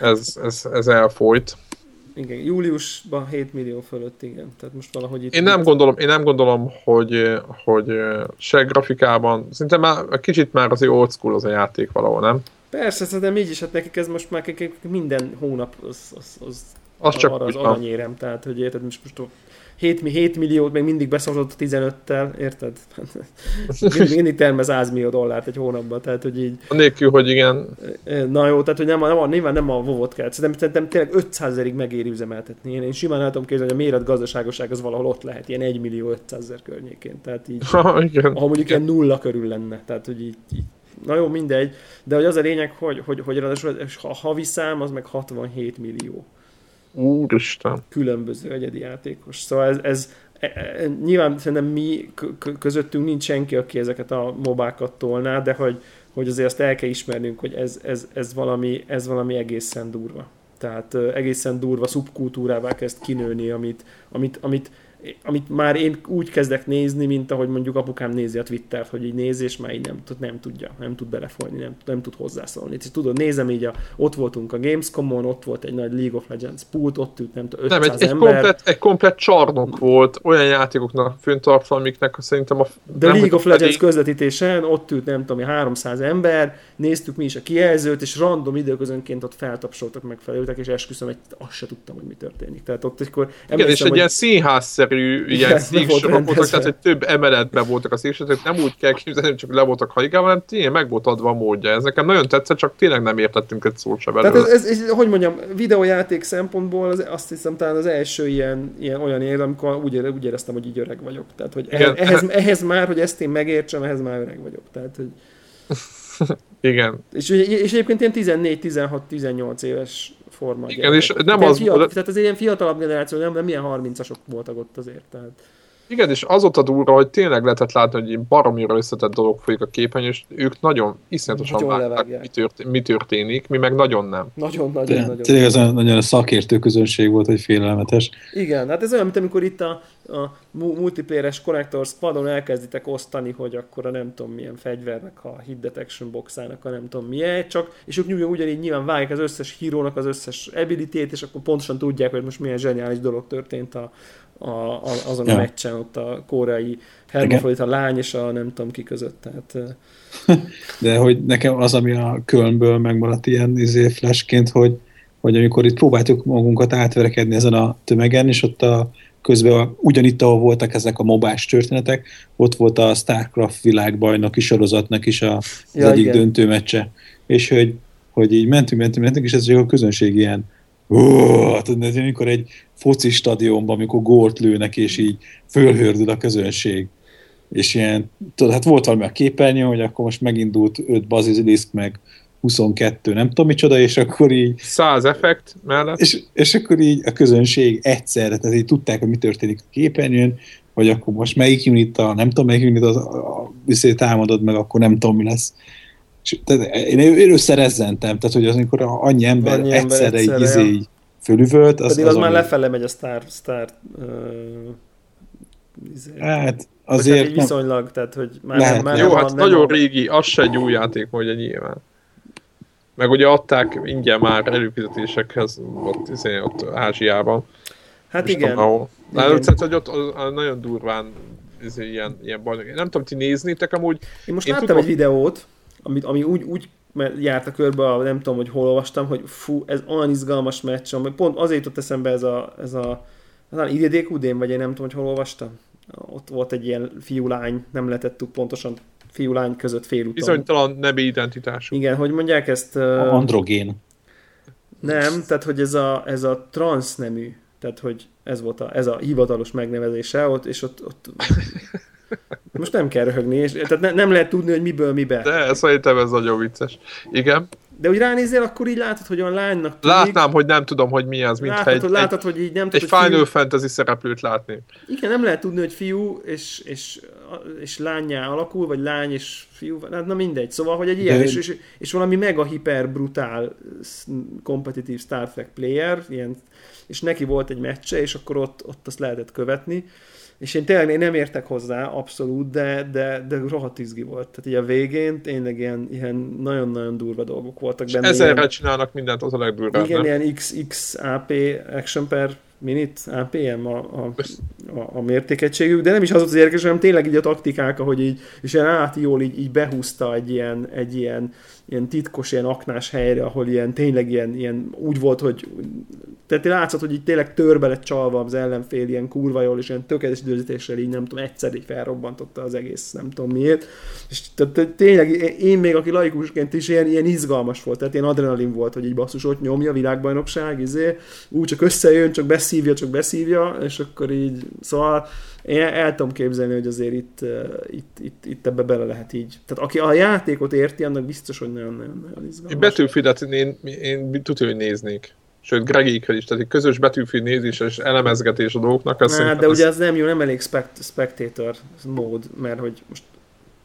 Ez, ez, ez elfolyt. Igen, júliusban 7 millió fölött, igen. Tehát most valahogy itt... Én nem gondolom, én nem gondolom, hogy, hogy se grafikában, szinte már kicsit már azért old school az a játék valahol, nem? Persze, de így is, hát nekik ez most már minden hónap az, az, az, az csak arra az aranyérem, tehát hogy érted, most, most 7, 7 milliót még mindig beszavazott 15-tel, érted? mindig, mindig terme 100 millió dollárt egy hónapban, tehát hogy így... Nélkül, hogy igen. Na jó, tehát hogy nem, nem, nyilván nem a vovot kell, szerintem, szerintem tényleg 500 ezerig megéri üzemeltetni. Én, én simán el tudom képzelni, hogy a méret gazdaságosság az valahol ott lehet, ilyen 1 millió 500 ezer környékén, tehát így, ha, igen, ahol mondjuk igen. ilyen nulla körül lenne, tehát hogy így, így Na jó, mindegy, de hogy az a lényeg, hogy, hogy, hogy ráadásul a havi szám az meg 67 millió. Úristen. Különböző egyedi játékos. Szóval ez, ez e, e, nyilván szerintem mi közöttünk nincs senki, aki ezeket a mobákat tolná, de hogy, hogy azért azt el kell ismernünk, hogy ez, ez, ez, valami, ez valami egészen durva. Tehát egészen durva szubkultúrává kezd kinőni, amit, amit, amit amit már én úgy kezdek nézni, mint ahogy mondjuk apukám nézi a Twittert, hogy így nézi, és már így nem, nem tudja, nem tud belefolyni, nem, nem tud hozzászólni. És tudod, nézem így, a, ott voltunk a Gamescom-on, ott volt egy nagy League of Legends pult, ott ült nem tudom, 500 nem, egy, ember. Egy komplet, egy komplet csarnok volt olyan játékoknak föntartva, amiknek szerintem a... De nem, League of Legends pedig... közvetítésen ott ült nem tudom, 300 ember, néztük mi is a kijelzőt, és random időközönként ott feltapsoltak, megfelelőtek, és esküszöm, hogy azt se tudtam, hogy mi történik. Tehát ott egykor Igen, és egy hogy... ilyen színházszerű ilyen széksorok voltak, tehát hogy több emeletben voltak a széksorok, nem úgy kell képzelni, hogy csak le voltak haigával, hanem tényleg meg volt adva a módja. Ez nekem nagyon tetszett, csak tényleg nem értettünk egy szót sem Tehát ez, ez, ez, hogy mondjam, videójáték szempontból az, azt hiszem talán az első ilyen, ilyen olyan ér, amikor úgy, úgy éreztem, hogy így öreg vagyok. Tehát, hogy ehhez, ehhez, ehhez, már, hogy ezt én megértsem, ehhez már öreg vagyok. Tehát, hogy igen. És, és egyébként ilyen 14-16-18 éves forma. Igen, gyerek. és nem az... Fiatal, tehát az ilyen fiatalabb generáció, nem, nem ilyen 30-asok voltak ott azért. Tehát. Igen, és az ott a durva, hogy tényleg lehetett látni, hogy baromira összetett dolog folyik a képen, és ők nagyon iszonyatosan nagyon látták, mi, tört, mi történik, mi meg nagyon nem. Nagyon, nagyon, nagyon. Tényleg az nagyon a szakértő közönség volt, hogy félelmetes. Igen, hát ez olyan, mint amikor itt a, a multiplayeres Connector Squadon elkezditek osztani, hogy akkor a nem tudom milyen fegyvernek, a hit detection boxának, a nem tudom milyen, csak, és ők nyugodjan ugyanígy nyilván vágják az összes hírónak az összes ability és akkor pontosan tudják, hogy most milyen zseniális dolog történt a, a, a, azon ja. a meccsen, ott a koreai hermafrodita lány és a nem tudom ki között. Tehát, De hogy nekem az, ami a Kölnből megmaradt ilyen izé flashként, hogy, hogy amikor itt próbáltuk magunkat átverekedni ezen a tömegen, és ott a közben ugyanitt, ahol voltak ezek a mobás történetek, ott volt a StarCraft világbajnoki sorozatnak is a, az ja, egyik igen. döntő meccse. És hogy, hogy így mentünk, mentünk, mentünk, és ez a közönség ilyen tudod, amikor egy foci stadionban, amikor gólt lőnek, és így fölhördül a közönség. És ilyen, tudod, hát volt valami a képernyő, hogy akkor most megindult 5 bazilisk, meg 22, nem tudom micsoda, és akkor így... 100 effekt mellett. És, és akkor így a közönség egyszerre, tehát így tudták, hogy mi történik a képernyőn, vagy akkor most melyik unit a, nem tudom melyik unit az, a, a, a támadod meg, akkor nem tudom mi lesz. És, tehát én, én összerezzentem, tehát hogy az, amikor annyi ember, annyi ember egyszerre, egyszerre így, izé, így fölüvölt, az, Pedig az, az már ami... lefele megy a Star, Star uh, izé. Hát azért... Hát viszonylag, tehát hogy már, lehet. már Jó, hát nagyon a... régi, az se egy új játék, hogy nyilván. Meg ugye adták ingyen már előfizetésekhez ott, izé, ott Ázsiában. Hát igen. Tudom, igen. Hát, hogy ott nagyon durván izé, ilyen, ilyen baj. Nem tudom, ti néznétek amúgy. Én most én láttam tudom, egy videót, amit, ami úgy, úgy járt a körbe, nem tudom, hogy hol olvastam, hogy fú, ez olyan izgalmas meccs, ami pont azért jutott eszembe ez a, ez a talán IDDQD-n, vagy én nem tudom, hogy hol olvastam. Ott volt egy ilyen fiú-lány, nem lehetettük pontosan fiú-lány között félúton. Bizonytalan nemi identitású. Igen, hogy mondják ezt... A androgén. Nem, tehát hogy ez a, ez a transznemű, tehát hogy ez volt a, ez a hivatalos megnevezése ott, és ott, ott most nem kell röhögni, és, tehát ne, nem lehet tudni, hogy miből mibe. De szerintem ez nagyon vicces. Igen. De úgy ránézél, akkor így látod, hogy olyan lánynak tűnik. Látnám, hogy nem tudom, hogy mi az, mint látod, egy, hogy, látod, hogy így nem egy tudod, Final fiú... Fantasy szereplőt látni. Igen, nem lehet tudni, hogy fiú és, és, és lányá alakul, vagy lány és fiú, hát na mindegy. Szóval, hogy egy ilyen, és, és, és valami mega hiper brutál kompetitív Star Trek player, ilyen, és neki volt egy meccse, és akkor ott, ott azt lehetett követni és én tényleg én nem értek hozzá abszolút, de, de, de rohadt izgi volt. Tehát így a végén tényleg ilyen, ilyen nagyon-nagyon durva dolgok voltak benne. Ezerre ilyen, csinálnak mindent, az a legdurvább, Igen, nem? ilyen XXAP action per minit, APM a, a, a, a mértékegységük, de nem is az az érdekes, hanem tényleg így a taktikák, ahogy így, és ilyen át jól így, így behúzta egy ilyen, egy ilyen, ilyen titkos, ilyen aknás helyre, ahol ilyen tényleg ilyen, ilyen úgy volt, hogy tehát látszott, hogy így tényleg törbe lett csalva az ellenfél ilyen kurva jól, és ilyen tökéletes időzítéssel így nem tudom, egyszer így felrobbantotta az egész, nem tudom miért. És tehát, tényleg én még, aki laikusként is ilyen, ilyen izgalmas volt, tehát ilyen adrenalin volt, hogy így basszus ott nyomja, világbajnokság, izé, úgy csak összejön, csak beszívja, csak beszívja, és akkor így, szóval én el tudom képzelni, hogy azért itt, itt, itt, itt ebbe bele lehet így. Tehát aki a játékot érti, annak biztos, hogy nagyon-nagyon izgalmas. Betűfidet én, én, én tudja, hogy néznék. sőt Gregékkel is, tehát egy közös betűfild nézés és elemezgetés a dolgoknak. Ez hát, de ugye ez nem jó, nem elég spect- spectator mód, mert hogy most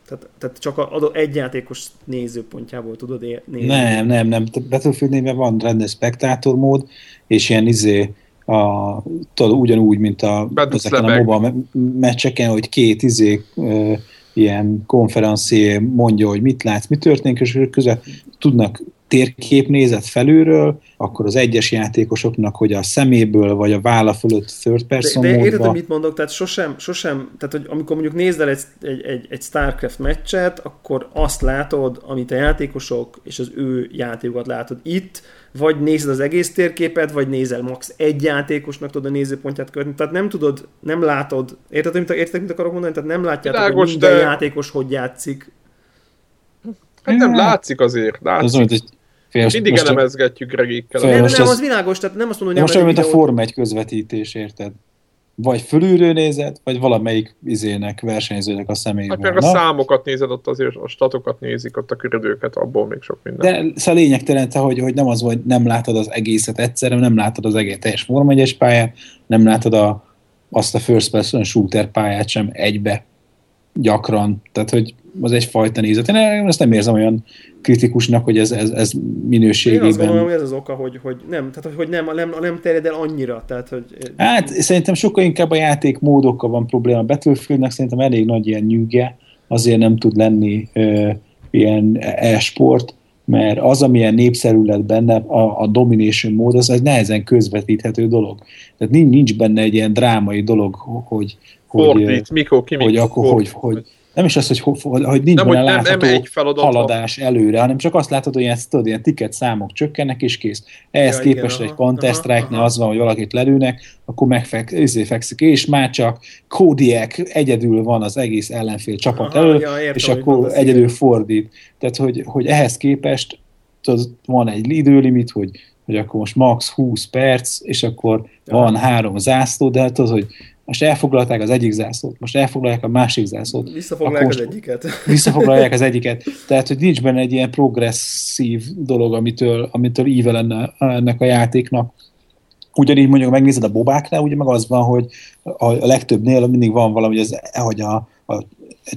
tehát, tehát csak a, egy játékos nézőpontjából tudod nézni. Nem, nem, nem. Battlefield néven van rendes spektátor mód, és ilyen izé, a, tudod, ugyanúgy, mint a, ezeken a MOBA meccseken, hogy két izé, ö, ilyen konferencié mondja, hogy mit látsz, mi történik, és közben tudnak térképnézet felülről, akkor az egyes játékosoknak, hogy a szeméből, vagy a válla fölött third person De, de érted, mit mondok? Tehát sosem, sosem, tehát hogy amikor mondjuk nézd el egy, egy, egy, egy Starcraft meccset, akkor azt látod, amit a játékosok és az ő játékokat látod. Itt vagy nézed az egész térképet, vagy nézel max. egy játékosnak tudod a nézőpontját követni. Tehát nem tudod, nem látod, érted, mit, érted, mit akarok mondani? Tehát nem látjátok, Világos, hogy minden de... játékos hogy játszik. Hát nem látszik azért, látszik. Az, hogy egy Fél, Mindig elemezgetjük regékkel. Nem, nem, nem, az világos, tehát nem azt mondom, hogy nem Most olyan, mint a Form 1 közvetítés, érted? Vagy fölülről nézed, vagy valamelyik izének, versenyzőnek a személyében. Hát a számokat nézed, ott azért a statokat nézik, ott a körülőket, abból még sok minden. De szóval lényegtelen, hogy, hogy nem az, hogy nem látod az egészet egyszerre, nem látod az egész teljes Form 1 pályát, nem látod a, azt a first person shooter pályát sem egybe gyakran. Tehát, hogy az egyfajta nézet. Én ezt nem érzem olyan kritikusnak, hogy ez, ez, ez minőségében... Én azt gondolom, hogy ez az oka, hogy, hogy nem, tehát hogy nem, nem, nem terjed el annyira. Tehát, hogy... Hát szerintem sokkal inkább a játék módokkal van probléma. A Battlefieldnek szerintem elég nagy ilyen nyűge, azért nem tud lenni ö, ilyen e-sport, mert az, amilyen népszerű lett benne, a, a domination mód, az egy nehezen közvetíthető dolog. Tehát nincs, nincs benne egy ilyen drámai dolog, hogy, hogy, Fordít, mikor, ki, hogy, akkor, hogy, hogy, nem is az, hogy, hogy nincs nem, benne nem, látható nem egy haladás előre, hanem csak azt látod, hogy ilyen, tudod, ilyen ticket számok csökkennek, és kész. Ehhez ja, képest igen, egy counter strike az van, hogy valakit lelőnek, akkor megfekszik, és már csak Kodiak egyedül van az egész ellenfél csapat aha, elő, ja, értem, és akkor egyedül fordít. Tehát, hogy, hogy ehhez képest tudod, van egy időlimit, hogy hogy akkor most max 20 perc, és akkor ja. van három zászló, de hát az, hogy most elfoglalták az egyik zászlót, most elfoglalják a másik zászlót. Visszafoglalják az egyiket. Visszafoglalják az egyiket. Tehát, hogy nincs benne egy ilyen progresszív dolog, amitől, amitől íve lenne ennek a játéknak. Ugyanígy mondjuk megnézed a bobáknál, ugye meg az van, hogy a legtöbbnél mindig van valami, hogy, az, hogy a, a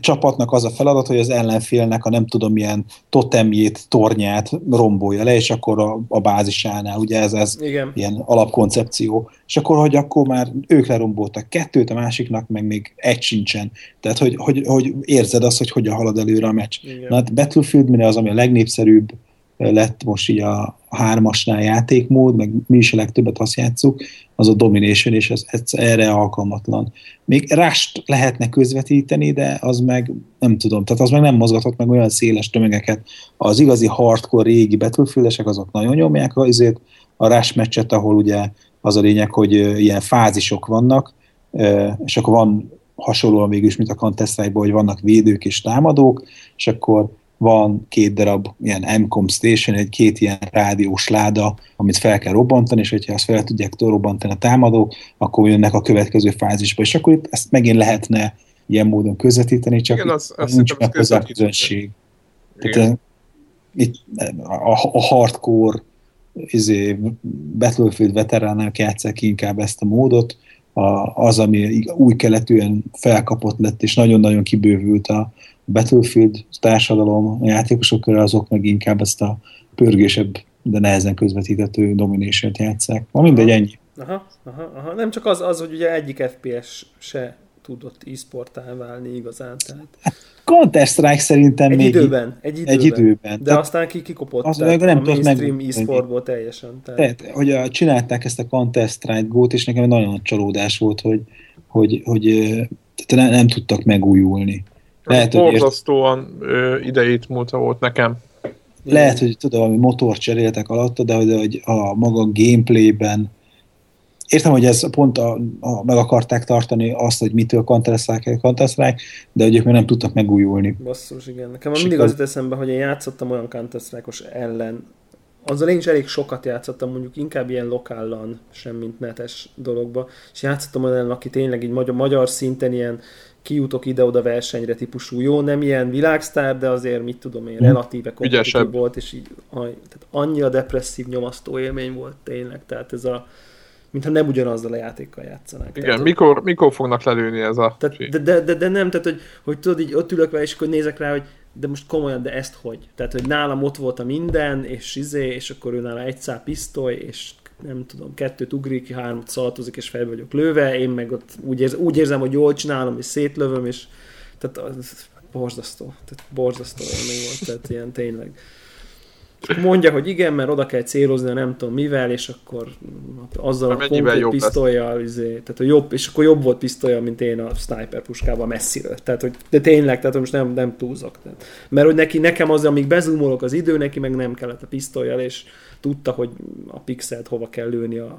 csapatnak az a feladat, hogy az ellenfélnek a nem tudom milyen totemjét, tornyát rombolja le, és akkor a, a bázisánál, ugye ez, ez Igen. ilyen alapkoncepció. És akkor, hogy akkor már ők leromboltak kettőt, a másiknak meg még egy sincsen. Tehát, hogy, hogy, hogy érzed azt, hogy hogyan halad előre a meccs. Igen. Na, hát Battlefield mire az, ami a legnépszerűbb lett most így a hármasnál játékmód, meg mi is a legtöbbet azt játszuk, az a Domination, és ez, ez erre alkalmatlan. Még rást lehetne közvetíteni, de az meg nem tudom, tehát az meg nem mozgatott meg olyan széles tömegeket. Az igazi hardcore régi betűfülesek azok nagyon nyomják azért a rást meccset, ahol ugye az a lényeg, hogy ilyen fázisok vannak, és akkor van hasonlóan mégis, mint a contest hogy vannak védők és támadók, és akkor van két darab ilyen MCOM station, egy két ilyen rádiós láda, amit fel kell robbantani, és hogyha azt fel tudják robbantani a támadók, akkor jönnek a következő fázisba, és akkor itt ezt megint lehetne ilyen módon közvetíteni, csak Igen, az, az nincs meg hozzá közönség. Tehát itt a, a hardcore izé, Battlefield veteránok játszák inkább ezt a módot, a, az, ami új keletűen felkapott lett, és nagyon-nagyon kibővült a, Battlefield társadalom, a játékosok körül azok meg inkább ezt a pörgésebb, de nehezen közvetítető domination játszák. Ma mindegy, ennyi. Aha, aha, aha. Nem csak az, az, hogy ugye egyik FPS se tudott e-sportá válni igazán. Tehát... Counter-Strike szerintem egy még... Időben, egy időben. Egy időben. De tehát aztán ki kikopott az meg nem mainstream meg... e-sportból teljesen. Tehát... tehát, hogy a, csinálták ezt a Counter-Strike gót, és nekem nagyon nagy csalódás volt, hogy, hogy, hogy tehát nem, nem tudtak megújulni. Lehet, hogy borzasztóan ért... idejét múlta volt nekem. Lehet, hogy tudom, hogy motor cseréltek alatta, de hogy a maga gameplayben értem, hogy ez pont a, a, meg akarták tartani azt, hogy mitől counter counter de hogy ők még nem tudtak megújulni. Basszus, igen. Nekem mindig az jut eszembe, hogy én játszottam olyan counter ellen, azzal én is elég sokat játszottam, mondjuk inkább ilyen lokállan, sem mint netes dologba, és játszottam olyan, aki tényleg így magyar, magyar szinten ilyen kijutok ide-oda versenyre típusú. Jó, nem ilyen világsztár, de azért mit tudom én, hm. relatíve kompetitív volt, és így tehát annyira depresszív, nyomasztó élmény volt tényleg. Tehát ez a, mintha nem ugyanazzal a játékkal játszanak. Igen, tehát, mikor, mikor fognak lelőni ez a... Tehát, de, de, de, de, nem, tehát hogy, hogy tudod, így ott ülök vele, és akkor nézek rá, hogy de most komolyan, de ezt hogy? Tehát, hogy nálam ott volt a minden, és izé, és akkor ő nála egy szál pisztoly, és nem tudom, kettőt ugrik, hármat szaltozik, és fel vagyok lőve, én meg ott úgy, érz, úgy érzem, hogy jól csinálom, és szétlövöm, és tehát az borzasztó, tehát borzasztó élmény volt, tehát ilyen tényleg. Mondja, hogy igen, mert oda kell célozni, nem tudom mivel, és akkor azzal a konkrét pisztolyjal, izé, tehát a jobb, és akkor jobb volt pisztolya, mint én a sniper puskával messziről. Tehát, hogy, de tényleg, tehát most nem, nem túlzok. Tehát, mert hogy neki, nekem az, amíg bezumolok az idő, neki meg nem kellett a pisztolyjal, és tudta, hogy a pixelt hova kell lőni a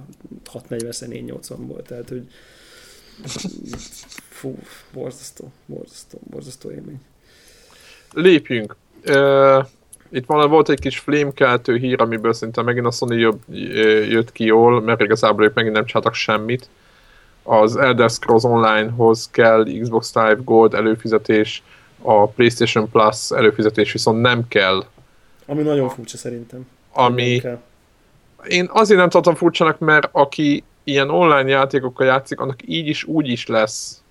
640-480-ból. Tehát, hogy fú, borzasztó, borzasztó, borzasztó élmény. Lépjünk. Uh itt van, volt egy kis flémkeltő hír, amiből szerintem megint a Sony jobb, jött ki jól, mert igazából ők megint nem csináltak semmit. Az Elder Scrolls Online-hoz kell Xbox Live Gold előfizetés, a PlayStation Plus előfizetés viszont nem kell. Ami nagyon furcsa szerintem. Ami... Én azért nem tartom furcsanak, mert aki ilyen online játékokkal játszik, annak így is úgy is lesz.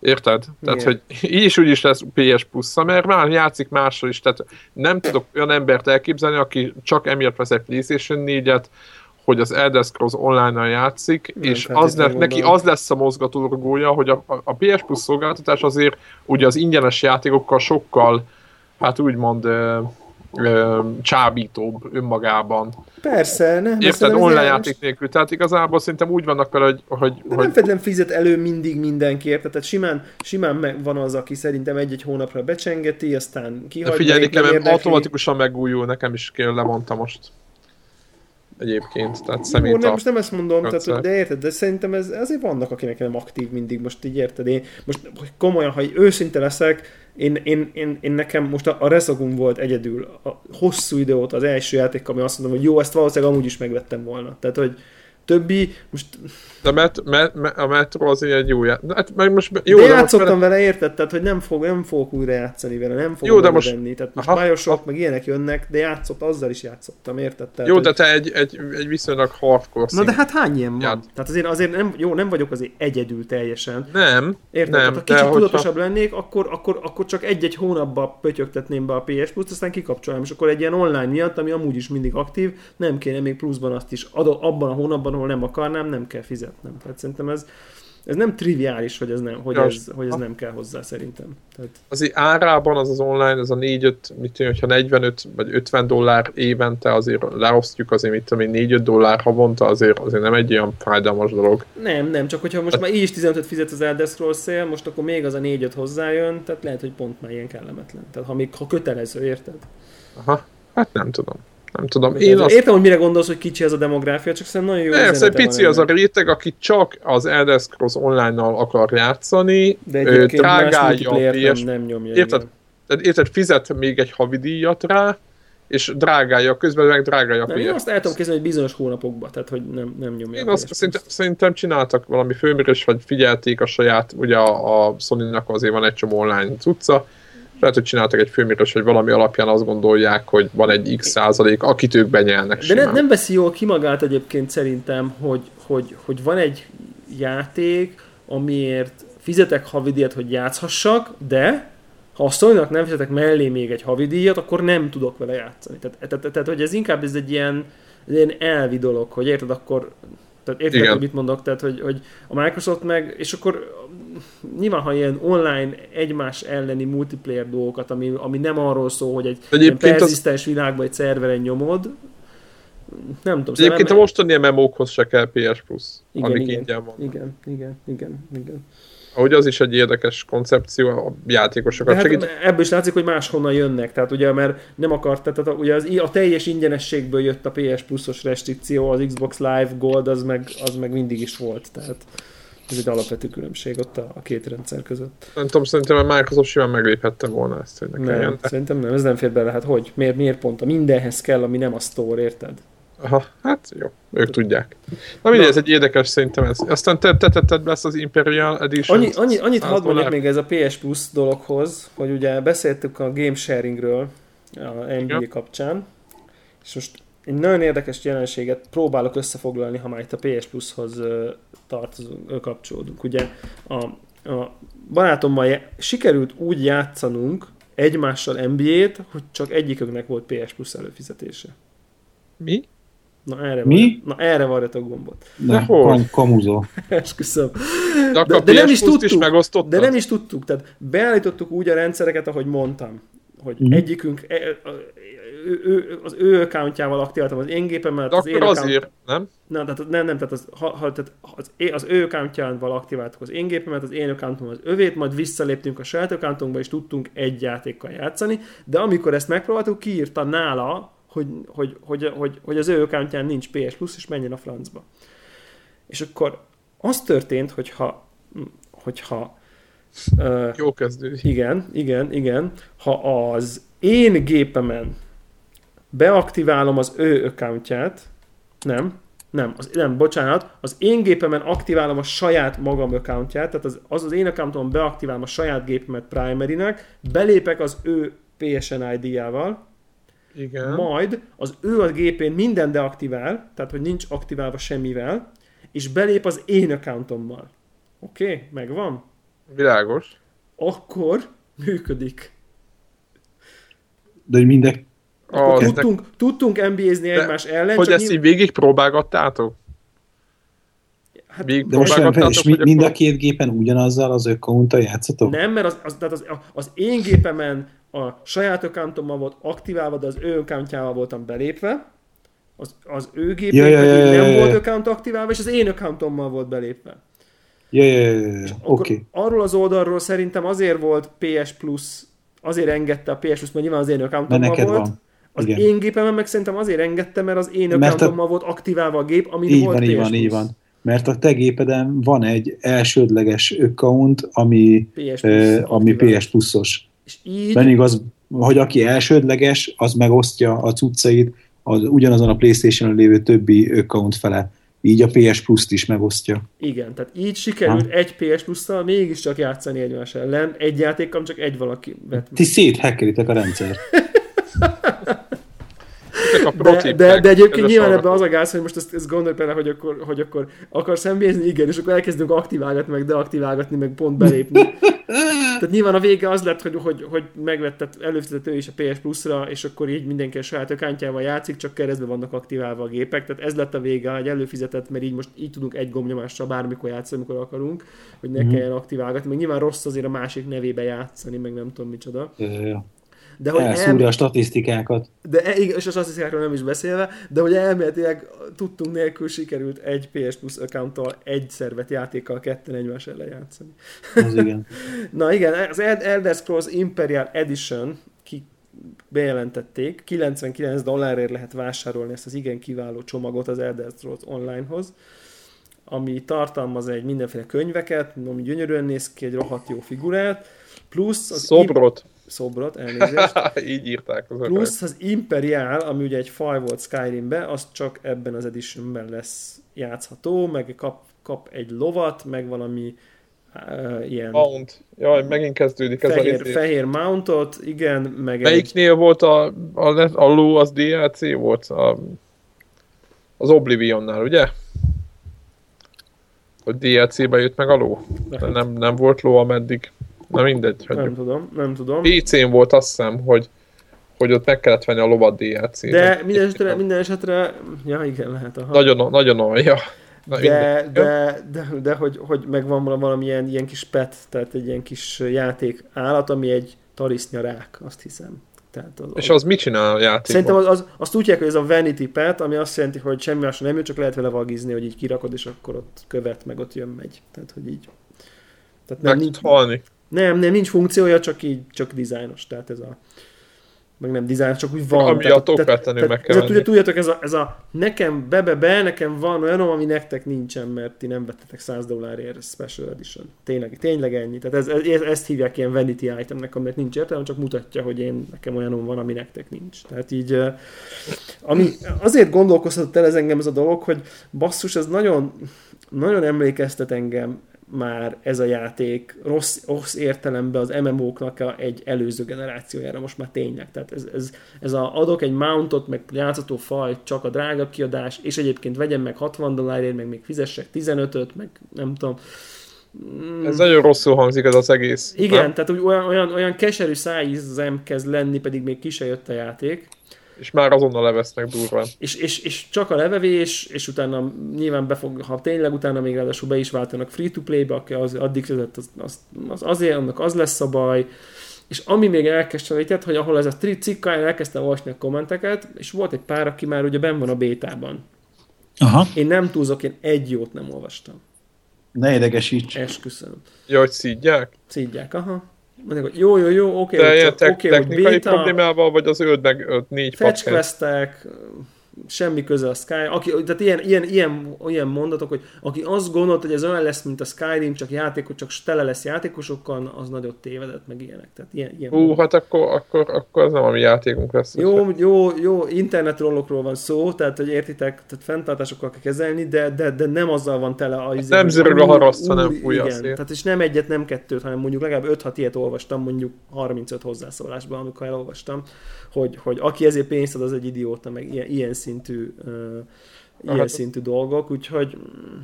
Érted? Tehát, hogy így is úgy is lesz PS plus mert már játszik mással is, tehát nem tudok olyan embert elképzelni, aki csak emiatt vesz egy PlayStation 4-et, hogy az Elder Scrolls online-nal játszik, nem, és az lesz, neki az lesz a mozgatórugója, hogy a, a PS Plus szolgáltatás azért ugye az ingyenes játékokkal sokkal, hát úgymond ö, csábítóbb önmagában. Persze, nem. Érted, online játék nélkül. Tehát igazából szerintem úgy vannak vele, hogy... hogy, De hogy... nem feltétlenül fizet elő mindig mindenki, érted? Tehát simán, simán van az, aki szerintem egy-egy hónapra becsengeti, aztán kihagyja. Figyelj, nekem automatikusan megújul, nekem is kell, lemondta most egyébként. Tehát szemét Jó, nem, most nem ezt mondom, tehát, de érted, de szerintem ez, azért vannak, akinek nem aktív mindig, most így érted, én most komolyan, ha őszinte leszek, én, én, én, én nekem most a, a Resogun volt egyedül a hosszú idő óta az első játék, ami azt mondom, hogy jó, ezt valószínűleg amúgy is megvettem volna. Tehát, hogy többi, most... De met, met, met, a Metro az egy jó ját... Hát meg most jó, de, de játszottam vele... vele, érted? Tehát, hogy nem, fog, nem fogok újra játszani vele, nem fogok jó, de most... venni. Tehát most Bioshock, meg ilyenek jönnek, de játszott, azzal is játszottam, érted? Tehát, jó, hogy... de te egy, egy, egy viszonylag hardcore Na de hát hány ilyen van? Ját. Tehát azért, azért nem, jó, nem vagyok azért egyedül teljesen. Nem, Érted? nem. Tehát, ha kicsit tudatosabb hogyha... lennék, akkor, akkor, akkor csak egy-egy hónapba pötyögtetném be a PS Plus-t, aztán kikapcsolom, és akkor egy ilyen online miatt, ami amúgy is mindig aktív, nem kéne még pluszban azt is adott abban a hónapban, ahol nem akarnám, nem kell fizetnem. Tehát szerintem ez, ez nem triviális, hogy ez nem, hogy ez, hogy ez nem kell hozzá szerintem. Tehát... Az árában az az online, ez a 4-5, mit tudom, hogyha 45 vagy 50 dollár évente azért leosztjuk, azért mit tudom 4-5 dollár havonta, azért, azért nem egy olyan fájdalmas dolog. Nem, nem, csak hogyha most hát... már így is 15 fizet az Elder Scrolls szél, most akkor még az a 4-5 hozzájön, tehát lehet, hogy pont már ilyen kellemetlen. Tehát ha még ha kötelező, érted? Aha, hát nem tudom nem tudom. Én azt... Értem, hogy mire gondolsz, hogy kicsi ez a demográfia, csak szerintem nagyon jó Persze, pici az a réteg, aki csak az Elder Scrolls Online-nal akar játszani, De egyébként drágálja a PS... nem, nem nyomja. Érted, érted, fizet még egy havidíjat rá, és drágálja, közben meg drágálja a PS. Én azt el tudom kezdeni, hogy bizonyos hónapokban, tehát hogy nem, nem nyomja. Én azt szerintem, szerintem, csináltak valami főmérés, vagy figyelték a saját, ugye a, a Sony-nak azért van egy csomó online cucca, lehet, hogy csináltak egy filmíros, hogy valami alapján azt gondolják, hogy van egy x százalék, akit ők benyelnek De ne, nem veszi jól ki magát egyébként szerintem, hogy, hogy, hogy van egy játék, amiért fizetek havidíjat, hogy játszhassak, de ha a sony nem fizetek mellé még egy havidíjat, akkor nem tudok vele játszani. Tehát, tehát, tehát hogy ez inkább ez egy ilyen, egy ilyen elvi dolog, hogy érted, akkor tehát érted, hogy mit mondok? Tehát, hogy, hogy a Microsoft meg, és akkor nyilván, ha ilyen online egymás elleni multiplayer dolgokat, ami, ami nem arról szól, hogy egy egy perzisztens az... világban egy szerveren nyomod, nem tudom. Egyébként nem... a mostani MMO-khoz se kell PS Plus, igen, amik igen, ingyen van. Igen, igen, igen, igen. Ahogy az is egy érdekes koncepció, a játékosokat hát segít. Ebből is látszik, hogy máshonnan jönnek, tehát ugye, mert nem akart, tehát ugye az, a teljes ingyenességből jött a PS Plus-os restrikció, az Xbox Live Gold, az meg, az meg mindig is volt, tehát ez egy alapvető különbség ott a, a két rendszer között. Nem tudom, szerintem a Microsoft simán megléphette volna ezt, hogy ne nem, jön. Szerintem nem, ez nem fér bele. Hát hogy? Miért, miért pont? A mindenhez kell, ami nem a store, érted? Aha, hát jó, ők tudják. Na mindegy, ez egy érdekes szerintem ez. Aztán te tetted be ezt az Imperial Edition. Annyi, annyi, annyit hadd mondjak még ez a PS Plus dologhoz, hogy ugye beszéltük a game sharingről a NBA kapcsán, és most egy nagyon érdekes jelenséget próbálok összefoglalni, ha már itt a PS Plushoz tartozunk, kapcsolódunk. Ugye a, a barátommal sikerült úgy játszanunk egymással NBA-t, hogy csak egyikünknek volt PS Plus előfizetése. Mi? Na erre Mi? Van, na erre a gombot. De hol? Kamuzó. Esküszöm. De, de, de nem is tudtuk. Is de nem is tudtuk. Tehát beállítottuk úgy a rendszereket, ahogy mondtam hogy mm. egyikünk, e, ő, ő, az ő accountjával aktiváltam az én gépemet, az én account... azért, nem? Nem, tehát, nem, nem, tehát, az, ha, ha, tehát az, az ő accountjával aktiváltuk az én gépemet, az én accountom az övét, majd visszaléptünk a saját accountunkba, és tudtunk egy játékkal játszani, de amikor ezt megpróbáltuk, kiírta nála, hogy, hogy, hogy, hogy, hogy az ő accountján nincs PS Plus, és menjen a francba. És akkor az történt, hogyha, hogyha Uh, Jó kezdő. Igen, igen, igen. Ha az én gépemen beaktiválom az ő accountját, nem, nem, az, nem, bocsánat, az én gépemen aktiválom a saját magam accountját, tehát az az, az én accountomon beaktiválom a saját gépemet primary-nek, belépek az ő PSN ID-jával, igen. majd az ő a gépén minden deaktivál, tehát hogy nincs aktiválva semmivel, és belép az én accountommal. Oké, okay? megvan? Világos. Akkor működik. De hogy minden... Ah, tudtunk, eznek... tudtunk NBA-zni egymás ellen. Hogy ezt nyilv... így végig próbálgattátok? Hát, de most nem, és mi, mind a két gépen ugyanazzal az account játszatok? Nem, mert az, az, tehát az, az én gépemen a saját accountommal volt aktiválva, de az ő accountjával voltam belépve. Az, az ő gépén ja, ja, ja, ja, nem ja, ja. volt account aktiválva, és az én accountommal volt belépve. Ja, ja, ja, ja. Okay. Arról az oldalról szerintem azért volt PS Plus, azért engedte a PS Plus, mert nyilván az én accountommal volt. Van. Az Igen. én gépemen meg szerintem azért engedte, mert az én accountommal a... volt aktiválva a gép, ami így volt van, PS így van, így van. Mert a te gépeden van egy elsődleges account, ami PS, Plus, eh, ami PS Plusos. És így... Pedig az, hogy aki elsődleges, az megosztja a cuccait az ugyanazon a Playstation-on lévő többi account fele így a PS Plus-t is megosztja. Igen, tehát így sikerült ha? egy PS Plus-tal mégiscsak játszani egymás ellen. Egy játékkal csak egy valaki vett. Ti széthekkeritek a rendszer. de, de, de egyébként nyilván ebben az a gáz, hogy most ezt, ezt gondolj bele, hogy akkor, hogy akkor akarsz szembézni, igen, és akkor elkezdünk aktiválgatni, meg deaktiválgatni, meg pont belépni. Tehát nyilván a vége az lett, hogy, hogy, hogy megvetett előfizető is a PS Plus-ra, és akkor így mindenki a saját ökántjával játszik, csak keresztbe vannak aktiválva a gépek. Tehát ez lett a vége, hogy előfizetett, mert így most így tudunk egy gombnyomással bármikor játszani, amikor akarunk, hogy ne mm. kelljen aktiválgatni. Meg nyilván rossz azért a másik nevébe játszani, meg nem tudom micsoda. Ja, de hogy Elszúrja el... a statisztikákat. De, e- és a statisztikákról nem is beszélve, de hogy elméletileg tudtunk nélkül sikerült egy PS Plus accounttal egy szervet játékkal ketten egymás ellen játszani. Az igen. Na igen, az Elder Scrolls Imperial Edition ki bejelentették, 99 dollárért lehet vásárolni ezt az igen kiváló csomagot az Elder Scrolls Online-hoz ami tartalmaz egy mindenféle könyveket, ami gyönyörűen néz ki, egy rohadt jó figurát, plusz az Szobrot. Im- szobrot, elnézést. Így írták. Az Plusz az Imperial, ami ugye egy faj volt Skyrimbe, az csak ebben az editionben lesz játszható, meg kap, kap egy lovat, meg valami uh, ilyen... Mount. Jaj, megint kezdődik ez fehér, a Fehér mountot, igen, meg Melyiknél egy... volt a, a, a ló, az DLC volt? A, az Oblivionnál, ugye? Hogy DLC-be jött meg a ló? Nem, nem volt ló, ameddig Na mindegy. Hagyjuk. Nem tudom, nem tudom. PC-n volt azt hiszem, hogy, hogy ott meg kellett venni a lovat dlc De minden esetre, minden esetre, ja igen, lehet. Aha. Nagyon, nagyon olyan. Na, de, de, de, de, hogy, hogy megvan valamilyen ilyen kis pet, tehát egy ilyen kis játék állat, ami egy tarisznyarák, azt hiszem. Tehát az, és az mit csinál a játékban? Szerintem az, az, azt tudják, hogy ez a vanity pet, ami azt jelenti, hogy semmi más nem jön, csak lehet vele vagizni, hogy így kirakod, és akkor ott követ, meg ott jön, megy. Tehát, hogy így. Tehát nem, meg nincs, halni. Nem, nem, nincs funkciója, csak így, csak dizájnos, tehát ez a... meg nem design, csak úgy van. Ami tehát, a tehát, meg kell ez, tudja, Tudjátok, ez a, ez a nekem be-be-be, nekem van olyan, ami nektek nincsen, mert ti nem vettetek 100 dollárért Special Edition. Tényleg, tényleg ennyi. Tehát ez, ez, ezt hívják ilyen vanity itemnek, aminek nincs értelme, csak mutatja, hogy én nekem olyan van, ami nektek nincs. Tehát így, ami azért gondolkoztatott el ez engem ez a dolog, hogy basszus, ez nagyon, nagyon emlékeztet engem már ez a játék rossz, rossz értelemben az MMO-knak egy előző generációjára most már tényleg. Tehát ez, ez, ez a adok egy mountot, meg játszható faj, csak a drága kiadás, és egyébként vegyem meg 60 dollárért, meg még fizessek 15-öt, meg nem tudom. Ez nagyon rosszul hangzik ez az egész. Igen, nem? tehát olyan, olyan, olyan keserű szájízem kezd lenni, pedig még ki se jött a játék. És már azonnal levesznek durván. És, és, és csak a levevés, és utána nyilván befog, ha tényleg utána még ráadásul be is váltanak free-to-play-be, aki az, addig fizetett, az, az, az, azért, annak az lesz a baj. És ami még elkeserített, hogy ahol ez a cikka, elkezdtem olvasni a kommenteket, és volt egy pár, aki már ugye benn van a bétában. Aha. Én nem túlzok, én egy jót nem olvastam. Ne idegesíts. Esküszöm. Jó, hogy szídják? Szídják, aha. Mondják, hogy jó, jó, jó, oké, okay, De te- okay, technikai beta, problémával, vagy az öld meg öt, négy Fetchquestek, semmi köze a Sky, aki, tehát ilyen, ilyen, ilyen, ilyen mondatok, hogy aki azt gondolt, hogy ez olyan lesz, mint a Skyrim, csak játékos, csak tele lesz játékosokkal, az nagyot tévedett, meg ilyenek. Tehát ilyen, ilyen Hú, hát akkor, akkor, akkor az nem a mi játékunk lesz. Jó, jó, jó, internetrollokról van szó, tehát hogy értitek, tehát fenntartásokkal kell kezelni, de, de, de nem azzal van tele a... Hát nem zörög a haraszt, hanem fújja igen, tehát és nem egyet, nem kettőt, hanem mondjuk legalább 5-6 ilyet olvastam, mondjuk 35 hozzászólásban, amikor elolvastam, hogy, hogy aki ezért pénzt ad, az egy idióta, meg ilyen, ilyen szintű, uh, ilyen hát, szintű dolgok, úgyhogy mm,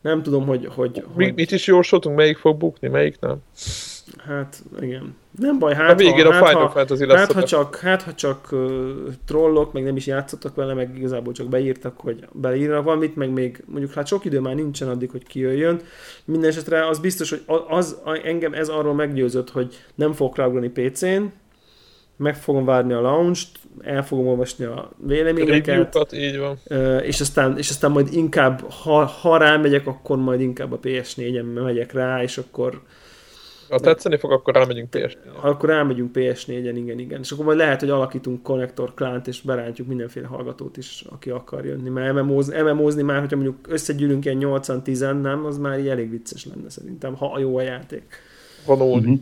nem tudom, hogy... hogy, mi, hogy... Mit is jósoltunk, melyik fog bukni, melyik nem? Hát, igen. Nem baj, hát, a végén ha, a hát, ha, hát, ha csak, hát, ha csak uh, trollok, meg nem is játszottak vele, meg igazából csak beírtak, hogy beírnak valamit, meg még mondjuk hát sok idő már nincsen addig, hogy kijöjjön. Mindenesetre az biztos, hogy az, az engem ez arról meggyőzött, hogy nem fog ráugrani PC-n, meg fogom várni a launch-t, el fogom olvasni a véleményeket. így van. És aztán, és aztán majd inkább, ha, ha rámegyek, akkor majd inkább a PS4-en megyek rá, és akkor ha tetszeni fog, akkor rámegyünk PS4-en. Akkor rámegyünk PS4-en, igen, igen. És akkor majd lehet, hogy alakítunk konnektor klánt, és berántjuk mindenféle hallgatót is, aki akar jönni. Mert MMO-zni, MMO-zni már, hogyha mondjuk összegyűlünk ilyen 8-10, nem, az már így elég vicces lenne szerintem, ha jó a játék. Van mm-hmm.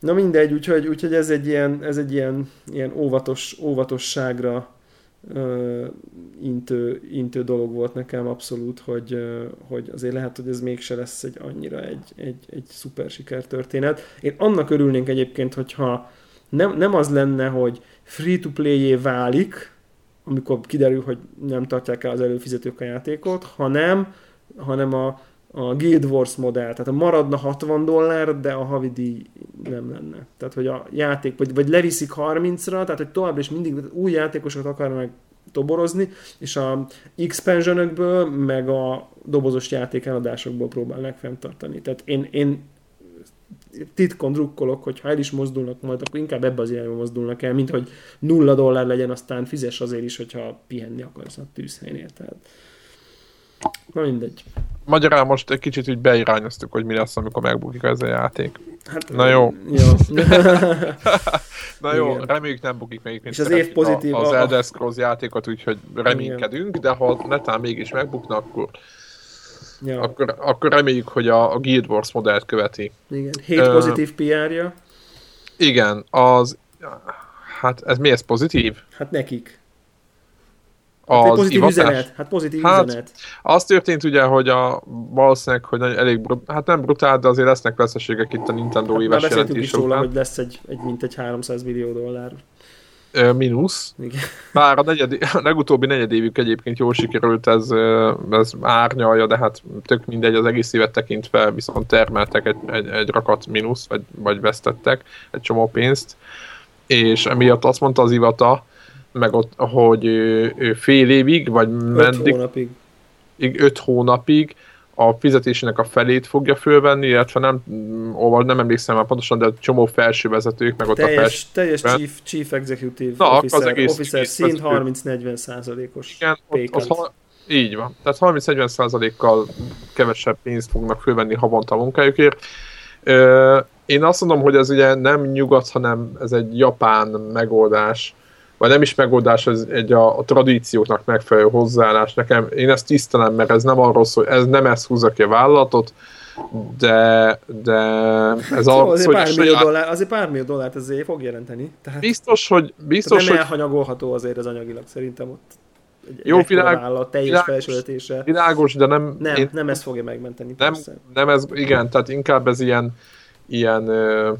Na mindegy, úgyhogy, úgyhogy ez egy ilyen, ez egy ilyen, ilyen óvatos, óvatosságra intő, intő dolog volt nekem abszolút, hogy, hogy azért lehet, hogy ez mégse lesz egy annyira egy, egy, egy szuper sikertörténet. Én annak örülnénk egyébként, hogyha nem, nem az lenne, hogy free-to-play-é válik, amikor kiderül, hogy nem tartják el az előfizetők a játékot, hanem, hanem a, a Guild Wars modell, tehát a maradna 60 dollár, de a havidíj nem lenne. Tehát, hogy a játék, vagy, vagy leviszik 30-ra, tehát, hogy továbbra is mindig új játékosokat akarnak toborozni, és a expansionökből, meg a dobozos játék eladásokból próbálnak fenntartani. Tehát én, én titkon drukkolok, hogy ha el is mozdulnak majd, akkor inkább ebbe az irányba mozdulnak el, mint hogy nulla dollár legyen, aztán fizes azért is, hogyha pihenni akarsz a tűzhelynél. Tehát Na mindegy. Magyarán most egy kicsit úgy beirányoztuk, hogy mi lesz, amikor megbukik ez a játék. Hát, Na jó. jó. Na jó, Igen. reméljük nem bukik még. És az év pozitív. Az Elder Scrolls játékot, úgyhogy reménykedünk, Igen. de ha netán mégis megbukna, akkor Ja. Akkor, akkor reméljük, hogy a, a Guild Wars modellt követi. Igen, 7 uh, pozitív PR-ja. Igen, az... Hát ez mi ez pozitív? Hát nekik. Hát az pozitív ivatás? üzenet. Hát pozitív hát, üzenet. Az történt ugye, hogy a valószínűleg, hogy elég, brut, hát nem brutál, de azért lesznek veszességek itt a Nintendo hát éves jelentés is róla, hogy lesz egy, egy mintegy 300 millió dollár. Ö, minusz. Igen. Bár a, negyed, a legutóbbi negyedévük egyébként jól sikerült, ez, ez árnyalja, de hát tök mindegy, az egész évet tekintve viszont termeltek egy, egy, egy rakat mínusz, vagy, vagy vesztettek egy csomó pénzt, és emiatt azt mondta az Ivata, meg ott, hogy fél évig, vagy meddig, hónapig. öt hónapig a fizetésének a felét fogja fölvenni, illetve nem, ó, nem emlékszem már pontosan, de csomó felső vezetők, meg ott teljes, a felső... Teljes chief, chief executive Na, officer, az egész officer szint 30-40 százalékos Igen, ott, ott, így van. Tehát 30-40 százalékkal kevesebb pénzt fognak fölvenni havonta a munkájukért. Én azt mondom, hogy ez ugye nem nyugat, hanem ez egy japán megoldás, vagy nem is megoldás, ez egy a, a tradícióknak megfelelő hozzáállás. Nekem, én ezt tisztelem, mert ez nem arról szól, ez nem ez húzza ki a vállalatot, de, de ez a... Azért pár, millió saját... dollár, azért pár millió dollárt ezért fog jelenteni. Tehát, biztos, hogy... Biztos, nem hogy... elhanyagolható azért az anyagilag szerintem ott. Egy Jó, világ, állat, teljes világos, világos, de nem... Nem, én, nem ez fogja megmenteni. Nem, nem ez, igen, tehát inkább ez ilyen, ilyen ö,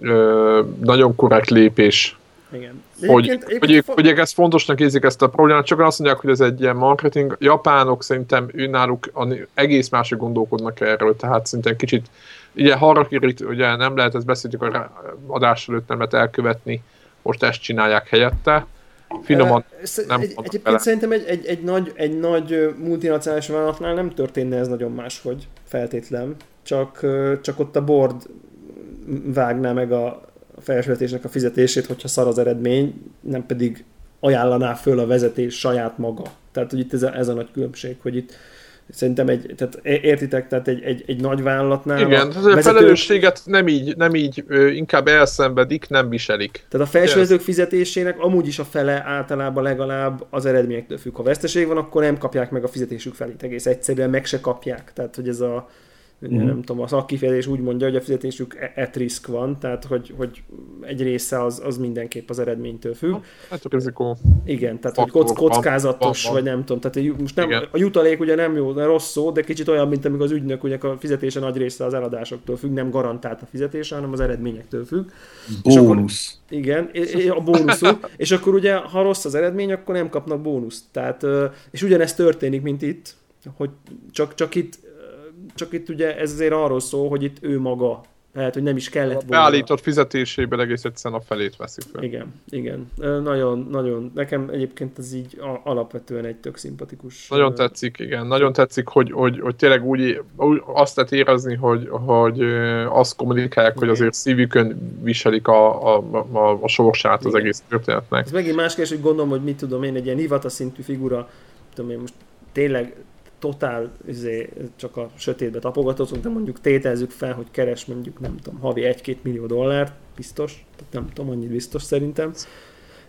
ö, nagyon korrekt lépés igen. hogy, egyébként, hogy, hogy ezt fontosnak érzik ezt a problémát, csak azt mondják, hogy ez egy ilyen marketing. Japánok szerintem náluk egész mások gondolkodnak erről, tehát szerintem kicsit, ugye Harakirit ugye nem lehet, ezt beszéltük a adás előtt, nem lehet elkövetni, most ezt csinálják helyette. Finoman nem egy, Egyébként bele. szerintem egy, egy, egy, nagy, egy nagy multinacionális vállalatnál nem történne ez nagyon máshogy feltétlen, csak, csak ott a board vágná meg a, a felsővetésnek a fizetését, hogyha szar az eredmény, nem pedig ajánlaná föl a vezetés saját maga. Tehát, hogy itt ez a, ez a nagy különbség, hogy itt szerintem egy, tehát értitek, tehát egy, egy, egy nagy vállalatnál... Igen, a, vezetők, felelősséget nem így, nem így inkább elszenvedik, nem viselik. Tehát a felsővezetők fizetésének amúgy is a fele általában legalább az eredményektől függ. Ha veszteség van, akkor nem kapják meg a fizetésük felét egész egyszerűen, meg se kapják. Tehát, hogy ez a Ugye, uh-huh. nem tudom, a szakkifejezés úgy mondja, hogy a fizetésük e- at risk van, tehát hogy, hogy egy része az, az mindenképp az eredménytől függ. Hát a rizikó. Igen, tehát hogy kock, kockázatos, van, van. vagy nem tudom. Tehát most nem, a jutalék ugye nem jó, de rossz szó, de kicsit olyan, mint amikor az ügynök, ugye a fizetése nagy része az eladásoktól függ, nem garantált a fizetése, hanem az eredményektől függ. Bónusz. Akkor, igen, a bónuszuk, és akkor ugye, ha rossz az eredmény, akkor nem kapnak bónuszt. Tehát, és ugyanezt történik, mint itt, hogy csak, csak itt csak itt ugye ez azért arról szól, hogy itt ő maga lehet, hogy nem is kellett volna. Beállított fizetésében egész egyszerűen a felét veszik fel. Igen, igen. Nagyon, nagyon, nekem egyébként ez így alapvetően egy tök szimpatikus. Nagyon tetszik, igen. Nagyon tetszik, hogy, hogy, hogy tényleg úgy, úgy azt lehet érezni, hogy, hogy azt kommunikálják, igen. hogy azért szívükön viselik a, a, a, a sorsát igen. az egész történetnek. Ez megint más kérdés, hogy gondolom, hogy mit tudom én, egy ilyen hivataszintű figura, tudom én most tényleg totál izé, csak a sötétbe tapogatózunk, de mondjuk tételezzük fel, hogy keres mondjuk, nem tudom, havi 1-2 millió dollárt, biztos, tehát nem tudom, annyit biztos szerintem.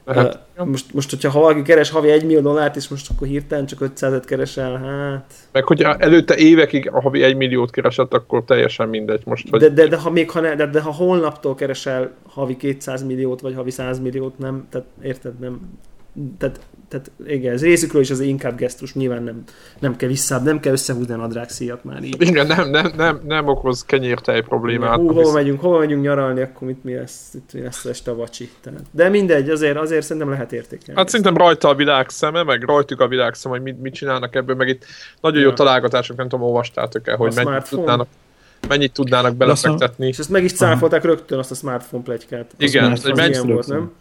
Hát, uh, most, most, hogyha ha valaki keres havi 1 millió dollárt, és most akkor hirtelen csak 500-et keresel, hát... Meg hogyha előtte évekig a havi 1 milliót keresett, akkor teljesen mindegy most. Hogy... De, de, de, ha még ha ne, de, de ha holnaptól keresel havi 200 milliót, vagy havi 100 milliót, nem, tehát érted, nem, tehát tehát igen, ez részükről is az inkább gesztus, nyilván nem, nem kell vissza, nem kell összehúzni a nadrágszíjat már így. Igen, nem, nem, nem, nem okoz kenyértej problémát. Hú, hova megyünk, hova megyünk nyaralni, akkor mit mi lesz, itt mi lesz este a vacsi. Tehát. De mindegy, azért, azért szerintem lehet értékelni. Hát szerintem rajta a világ szeme, meg rajtuk a világ szeme, hogy mit, mit csinálnak ebből, meg itt nagyon ja. jó találgatások, nem tudom, olvastátok-e, hogy mennyit tudnának mennyit tudnának belefektetni. És ezt meg is cáfolták rögtön azt a smartphone plegykát. Igen, az, az, az volt, nem?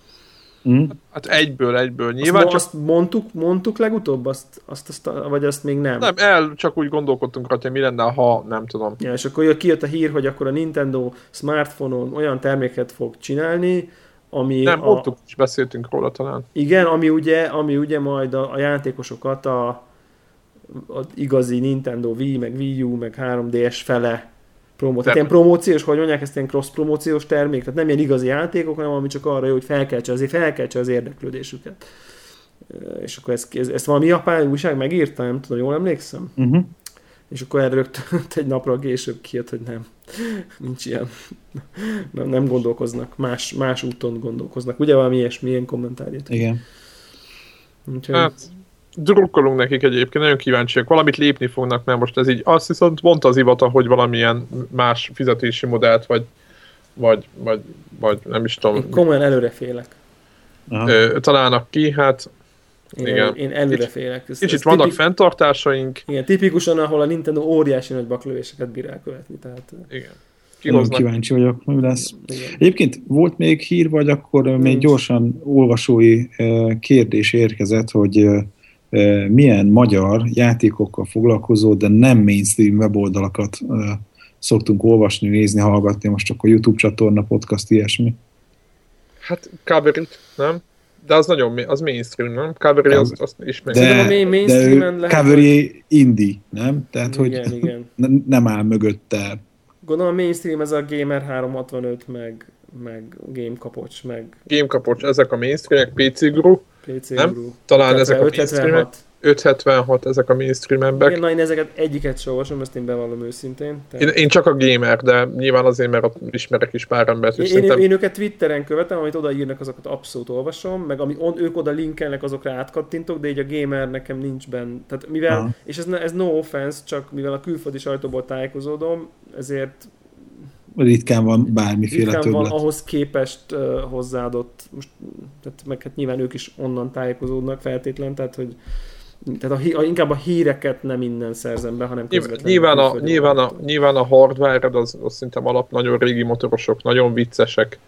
Mm. Hát egyből, egyből. Nyilván azt, csak... azt mondtuk, mondtuk legutóbb, azt, azt, azt, vagy azt még nem? Nem, el csak úgy gondolkodtunk rá, hogy mi lenne, ha nem tudom. Ja, és akkor kijött a hír, hogy akkor a Nintendo smartphone-on olyan terméket fog csinálni, ami nem, a... mondtuk, is beszéltünk róla talán. Igen, ami ugye, ami ugye majd a, a játékosokat a, a igazi Nintendo Wii, meg Wii U, meg 3DS fele promó. Tehát ilyen promóciós, hogy mondják ezt ilyen cross promóciós termék, tehát nem ilyen igazi játékok, hanem ami csak arra jó, hogy felkeltse, azért felkeltse az érdeklődésüket. És akkor ezt, ezt, ezt valami japán újság megírta, nem tudom, jól emlékszem? Uh-huh. És akkor erre rögtön egy napra később kijött, hogy nem, nincs ilyen. Nem, nem gondolkoznak, más, más úton gondolkoznak. Ugye valami ilyesmi, ilyen kommentárját. Igen. Úgyhogy... Hát, drukkolunk nekik egyébként, nagyon kíváncsiak, valamit lépni fognak, mert most ez így, azt viszont mondta az ivata, hogy valamilyen más fizetési modellt, vagy, vagy, vagy, vagy nem is tudom. Én komolyan előre félek. Ö, találnak ki, hát én, igen. én előre félek. Ez, kicsit ez vannak tipik, fenntartásaink. Igen, tipikusan, ahol a Nintendo óriási nagy baklövéseket bír elkövetni. Tehát, igen. Nagyon kíváncsi vagyok, mi lesz. Igen. Egyébként volt még hír, vagy akkor Nincs. még gyorsan olvasói kérdés érkezett, hogy milyen magyar játékokkal foglalkozó, de nem mainstream weboldalakat szoktunk olvasni, nézni, hallgatni, most csak a YouTube csatorna, podcast, ilyesmi. Hát Kaverit, nem? De az nagyon az mainstream, nem? Cavalry az, az ismert. De, a de Cavalry indie, nem? Tehát, igen, hogy igen. nem áll mögötte Gondolom a mainstream ez a Gamer 365, meg, meg Game Kapocs, meg... Game Kapocs, ezek a mainstreamek, PC Guru, PC nem? Guru. Talán 576. ezek a mainstreamek. 576 ezek a mainstreamek. Igen, na én ezeket egyiket sem olvasom, ezt én bevallom őszintén. Én, én, csak a gamer, de nyilván azért, mert ott ismerek is pár embert, és én, szerintem... én, őket Twitteren követem, amit odaírnak, azokat abszolút olvasom, meg ami on, ők oda linkelnek, azokra átkattintok, de így a gamer nekem nincs benne. Tehát mivel, Aha. és ez, ez no offense, csak mivel a külföldi sajtóból tájékozódom, ezért ritkán van bármiféle ritkán többlet. van ahhoz képest uh, hozzáadott, most, tehát meg hát nyilván ők is onnan tájékozódnak feltétlen, tehát hogy tehát a, a, inkább a híreket nem innen szerzem be, hanem közvetlenül. Nyilván a, nyilván a, nyilván a hardware az, az szerintem alap nagyon régi motorosok, nagyon viccesek,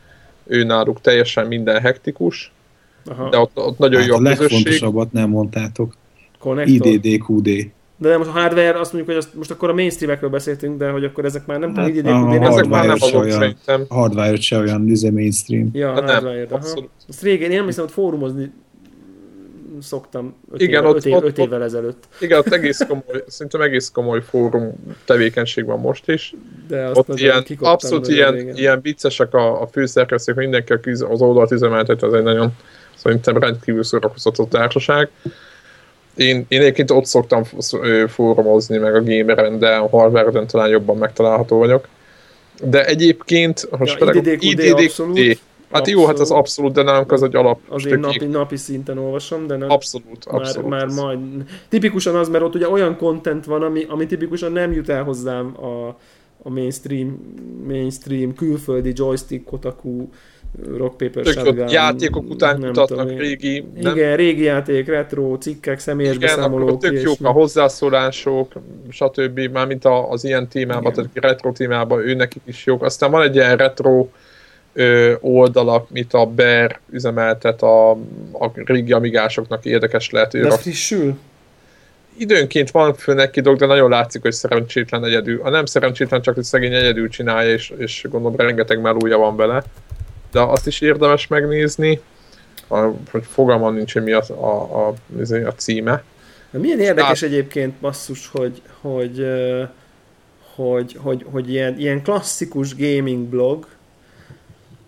ő náluk teljesen minden hektikus, Aha. de ott, ott nagyon hát jó a, a legfontosabbat nem mondtátok. Connector. IDDQD. De nem, most a hardware, azt mondjuk, hogy azt, most akkor a mainstreamekről beszéltünk, de hogy akkor ezek már nem Hát, tudom, a IDDQD, ezek már nem azok olyan, szerintem. hardwire se olyan izé mainstream. Ja, Hát nem, aha. abszolút. Azt régen, én nem hiszem, hogy fórumozni szoktam 5 Igen, éve, ott- öt év, ott- öt évvel ezelőtt. Igen, ott egész komoly, szerintem egész komoly fórum tevékenység van most is. De azt Ott ilyen, abszolút ilyen, ilyen viccesek a, a főszerkesztők, mindenki, az oldalt üzemeltet, az egy nagyon szerintem rendkívül szórakoztató társaság. Én, én egyébként ott szoktam fórumozni, meg a gameren, de a hardware talán jobban megtalálható vagyok. De egyébként, most Ja, tényleg- IDDQD abszolút. Hát jó, hát az abszolút, de nálunk az egy alap. Az én napi, napi szinten olvasom, de nem, Abszolút, már, abszolút. már majd. Tipikusan az, mert ott ugye olyan content van, ami, ami tipikusan nem jut el hozzám a, a mainstream, mainstream külföldi joystick, kotaku, rock paper Tök shotgun, játékok után nem kutatnak tudom régi, nem Igen, régi játék, retro, cikkek, személyes Igen, beszámolók. tök jók a hozzászólások, stb. Mármint a- az ilyen témában, tehát retro témában ő nekik is jók. Aztán van egy ilyen retro ö, oldala, mint a Bear üzemeltet a, a régi amigásoknak érdekes lehet. De frissül? Időnként van föl neki dolog, de nagyon látszik, hogy szerencsétlen egyedül. A nem szerencsétlen, csak hogy szegény egyedül csinálja, és, és gondolom rengeteg melúja van vele. De azt is érdemes megnézni, a, hogy fogalmam nincs, hogy mi a, a, a, a, a címe. De milyen érdekes egyébként basszus, hogy, hogy, hogy, hogy, hogy ilyen, ilyen klasszikus gaming blog,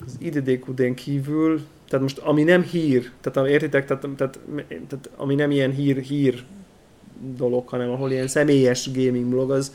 az IDDQD-n kívül, tehát most ami nem hír, tehát értitek, tehát, tehát, tehát ami nem ilyen hír, hír dolog, hanem ahol ilyen személyes gaming blog, az,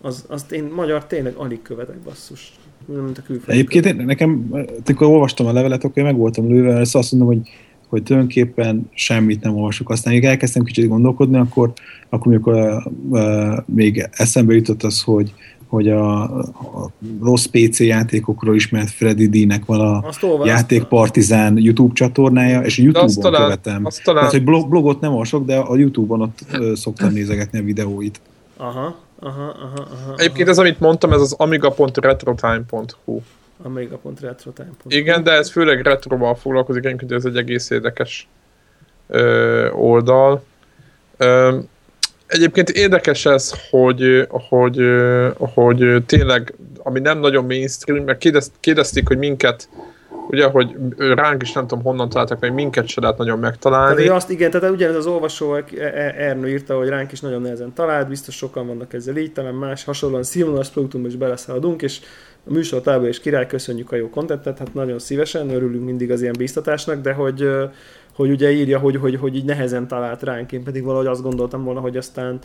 az, azt én magyar tényleg alig követek basszus. Mint a külföldi. Egyébként én- nekem, amikor olvastam a levelet, akkor én meg voltam lőve, ezt azt mondom, hogy, hogy tulajdonképpen semmit nem olvasok. Aztán még elkezdtem kicsit gondolkodni, akkor, akkor amikor uh, uh, még eszembe jutott az, hogy, hogy a, a rossz PC játékokról ismert Freddy D-nek van a Játék Partizán YouTube csatornája, és a YouTube-on talán, követem. talán Tehát, hogy blog, blogot nem olvasok, de a YouTube-on ott szoktam nézegetni a videóit. Aha, aha, aha, aha. Egyébként ez, amit mondtam, ez az amiga.retrotime.hu. A mega.retrotime. Igen, de ez főleg retroval foglalkozik, egyébként ez egy egész érdekes ö, oldal. Ö, egyébként érdekes ez, hogy, hogy, hogy tényleg, ami nem nagyon mainstream, mert kérdezt, kérdezték, hogy minket, ugye, hogy ránk is nem tudom honnan találtak, mert minket se lehet nagyon Tehát, megtalálni. hogy azt igen, tehát ugyanez az olvasó E- E- Ernő írta, hogy ránk is nagyon nehezen talált, biztos sokan vannak ezzel így, talán más hasonlóan színvonalas produktumba is beleszaladunk, és a műsor tábor és király, köszönjük a jó kontentet, hát nagyon szívesen, örülünk mindig az ilyen bíztatásnak, de hogy, hogy ugye írja, hogy, hogy, hogy így nehezen talált ránk, én pedig valahogy azt gondoltam volna, hogy aztán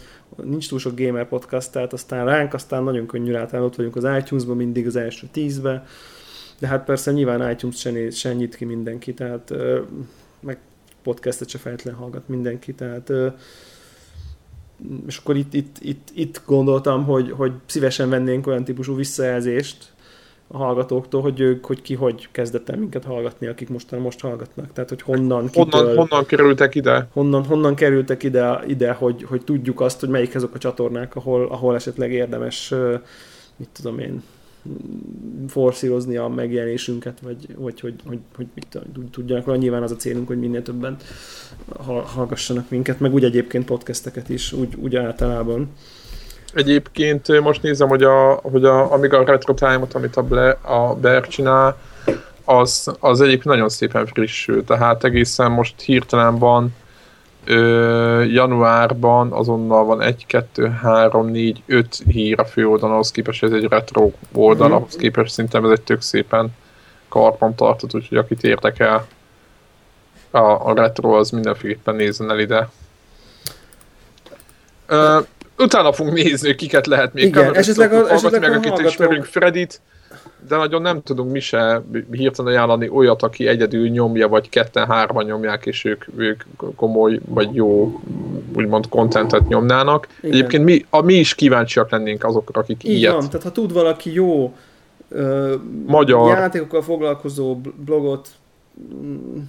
nincs túl sok gamer podcast, tehát aztán ránk, aztán nagyon könnyű rá, ott vagyunk az iTunes-ban, mindig az első tízbe, de hát persze nyilván iTunes se, néz, se nyit ki mindenki, tehát ö, meg podcastet se feltétlenül hallgat mindenki, tehát ö, és akkor itt, itt, itt, itt gondoltam, hogy, hogy szívesen vennénk olyan típusú visszajelzést a hallgatóktól, hogy ők, hogy ki hogy kezdett el minket hallgatni, akik mostan most hallgatnak. Tehát, hogy honnan, kitől, Honnan, honnan kerültek ide? honnan, honnan kerültek ide, ide hogy, hogy tudjuk azt, hogy melyik azok a csatornák, ahol, ahol esetleg érdemes, mit tudom én, forszírozni a megjelenésünket, vagy, vagy hogy, hogy, hogy mit tudjanak róla. Nyilván az a célunk, hogy minél többen hall- hallgassanak minket, meg úgy egyébként podcasteket is, úgy, úgy általában. Egyébként most nézem, hogy a, hogy a Amiga Retro Time-ot, amit a, Ble, a Bear csinál, az, az egyébként nagyon szépen frissül, tehát egészen most hirtelen van Ö, januárban azonnal van 1, 2, 3, 4, 5 hír a főoldalon, ahhoz képest ez egy retro oldal, mm. ahhoz képest szerintem ez egy tök szépen karban tartott, úgyhogy akit érdekel a, a retro, az mindenféleképpen nézzen el ide. Ö, utána fogunk nézni, kiket lehet még Igen, esetleg, a, esetleg meg, akit hallgatók... ismerünk, Fredit, de nagyon nem tudunk mi se hirtelen ajánlani olyat, aki egyedül nyomja, vagy ketten-hárman nyomják, és ők, ők komoly, vagy jó, úgymond kontentet nyomnának. Igen. Egyébként mi, a, mi is kíváncsiak lennénk azokra, akik Így ilyet. Van, tehát ha tud valaki jó ö, Magyar. játékokkal foglalkozó blogot, mm,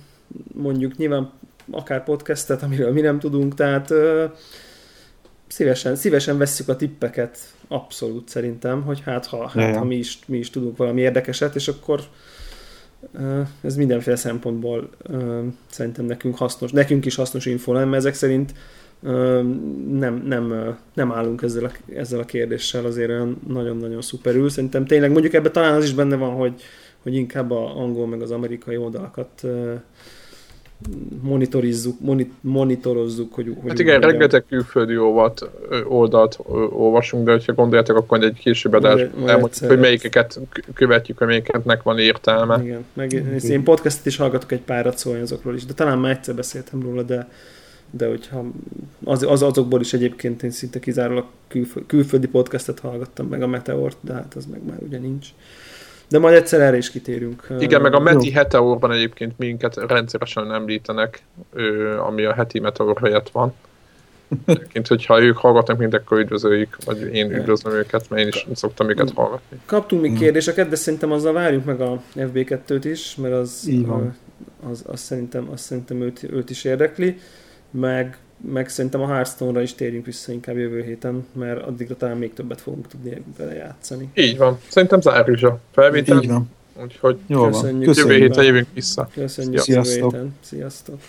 mondjuk nyilván akár podcastet, amiről mi nem tudunk, tehát ö, szívesen, szívesen vesszük a tippeket, abszolút szerintem, hogy hát ha, hát, ha mi, is, mi is tudunk valami érdekeset, és akkor ez mindenféle szempontból szerintem nekünk hasznos, nekünk is hasznos info lenne, ezek szerint nem, nem, nem állunk ezzel a, ezzel a kérdéssel azért olyan nagyon-nagyon szuperül. Szerintem tényleg mondjuk ebben talán az is benne van, hogy, hogy inkább a angol meg az amerikai oldalakat monitorizzuk, monitorozzuk, hogy, hogy Hát igen, ugyan... rengeteg külföldi oldalt, oldalt olvasunk, de ha gondoljátok, akkor egy később adás elmondjuk, hogy melyikeket követjük, hogy melyiketnek van értelme. Igen, meg én podcastet is hallgatok egy párat szólni azokról is, de talán már egyszer beszéltem róla, de de hogyha az, az azokból is egyébként én szinte kizárólag külföldi, külföldi podcastet hallgattam meg a Meteort, de hát az meg már ugye nincs. De majd egyszer erre is kitérünk. Igen, meg a Meti Heteorban egyébként minket rendszeresen említenek, ami a heti Meteor helyett van. Egyébként, hogyha ők hallgatnak minket, akkor üdvözöljük, vagy én üdvözlöm őket, mert én is szoktam őket hallgatni. Kaptunk még kérdéseket, de szerintem azzal várjuk meg a FB2-t is, mert az, az, az, szerintem, az szerintem őt, őt is érdekli, meg meg szerintem a Hearthstone-ra is térjünk vissza inkább jövő héten, mert addigra talán még többet fogunk tudni vele játszani. Így van. Szerintem zárjuk a felvételt. Így van. Úgyhogy Jól van. Köszönjük. Jövő héten jövünk vissza. Köszönjük. Sziasztok. Jövő héten. Sziasztok.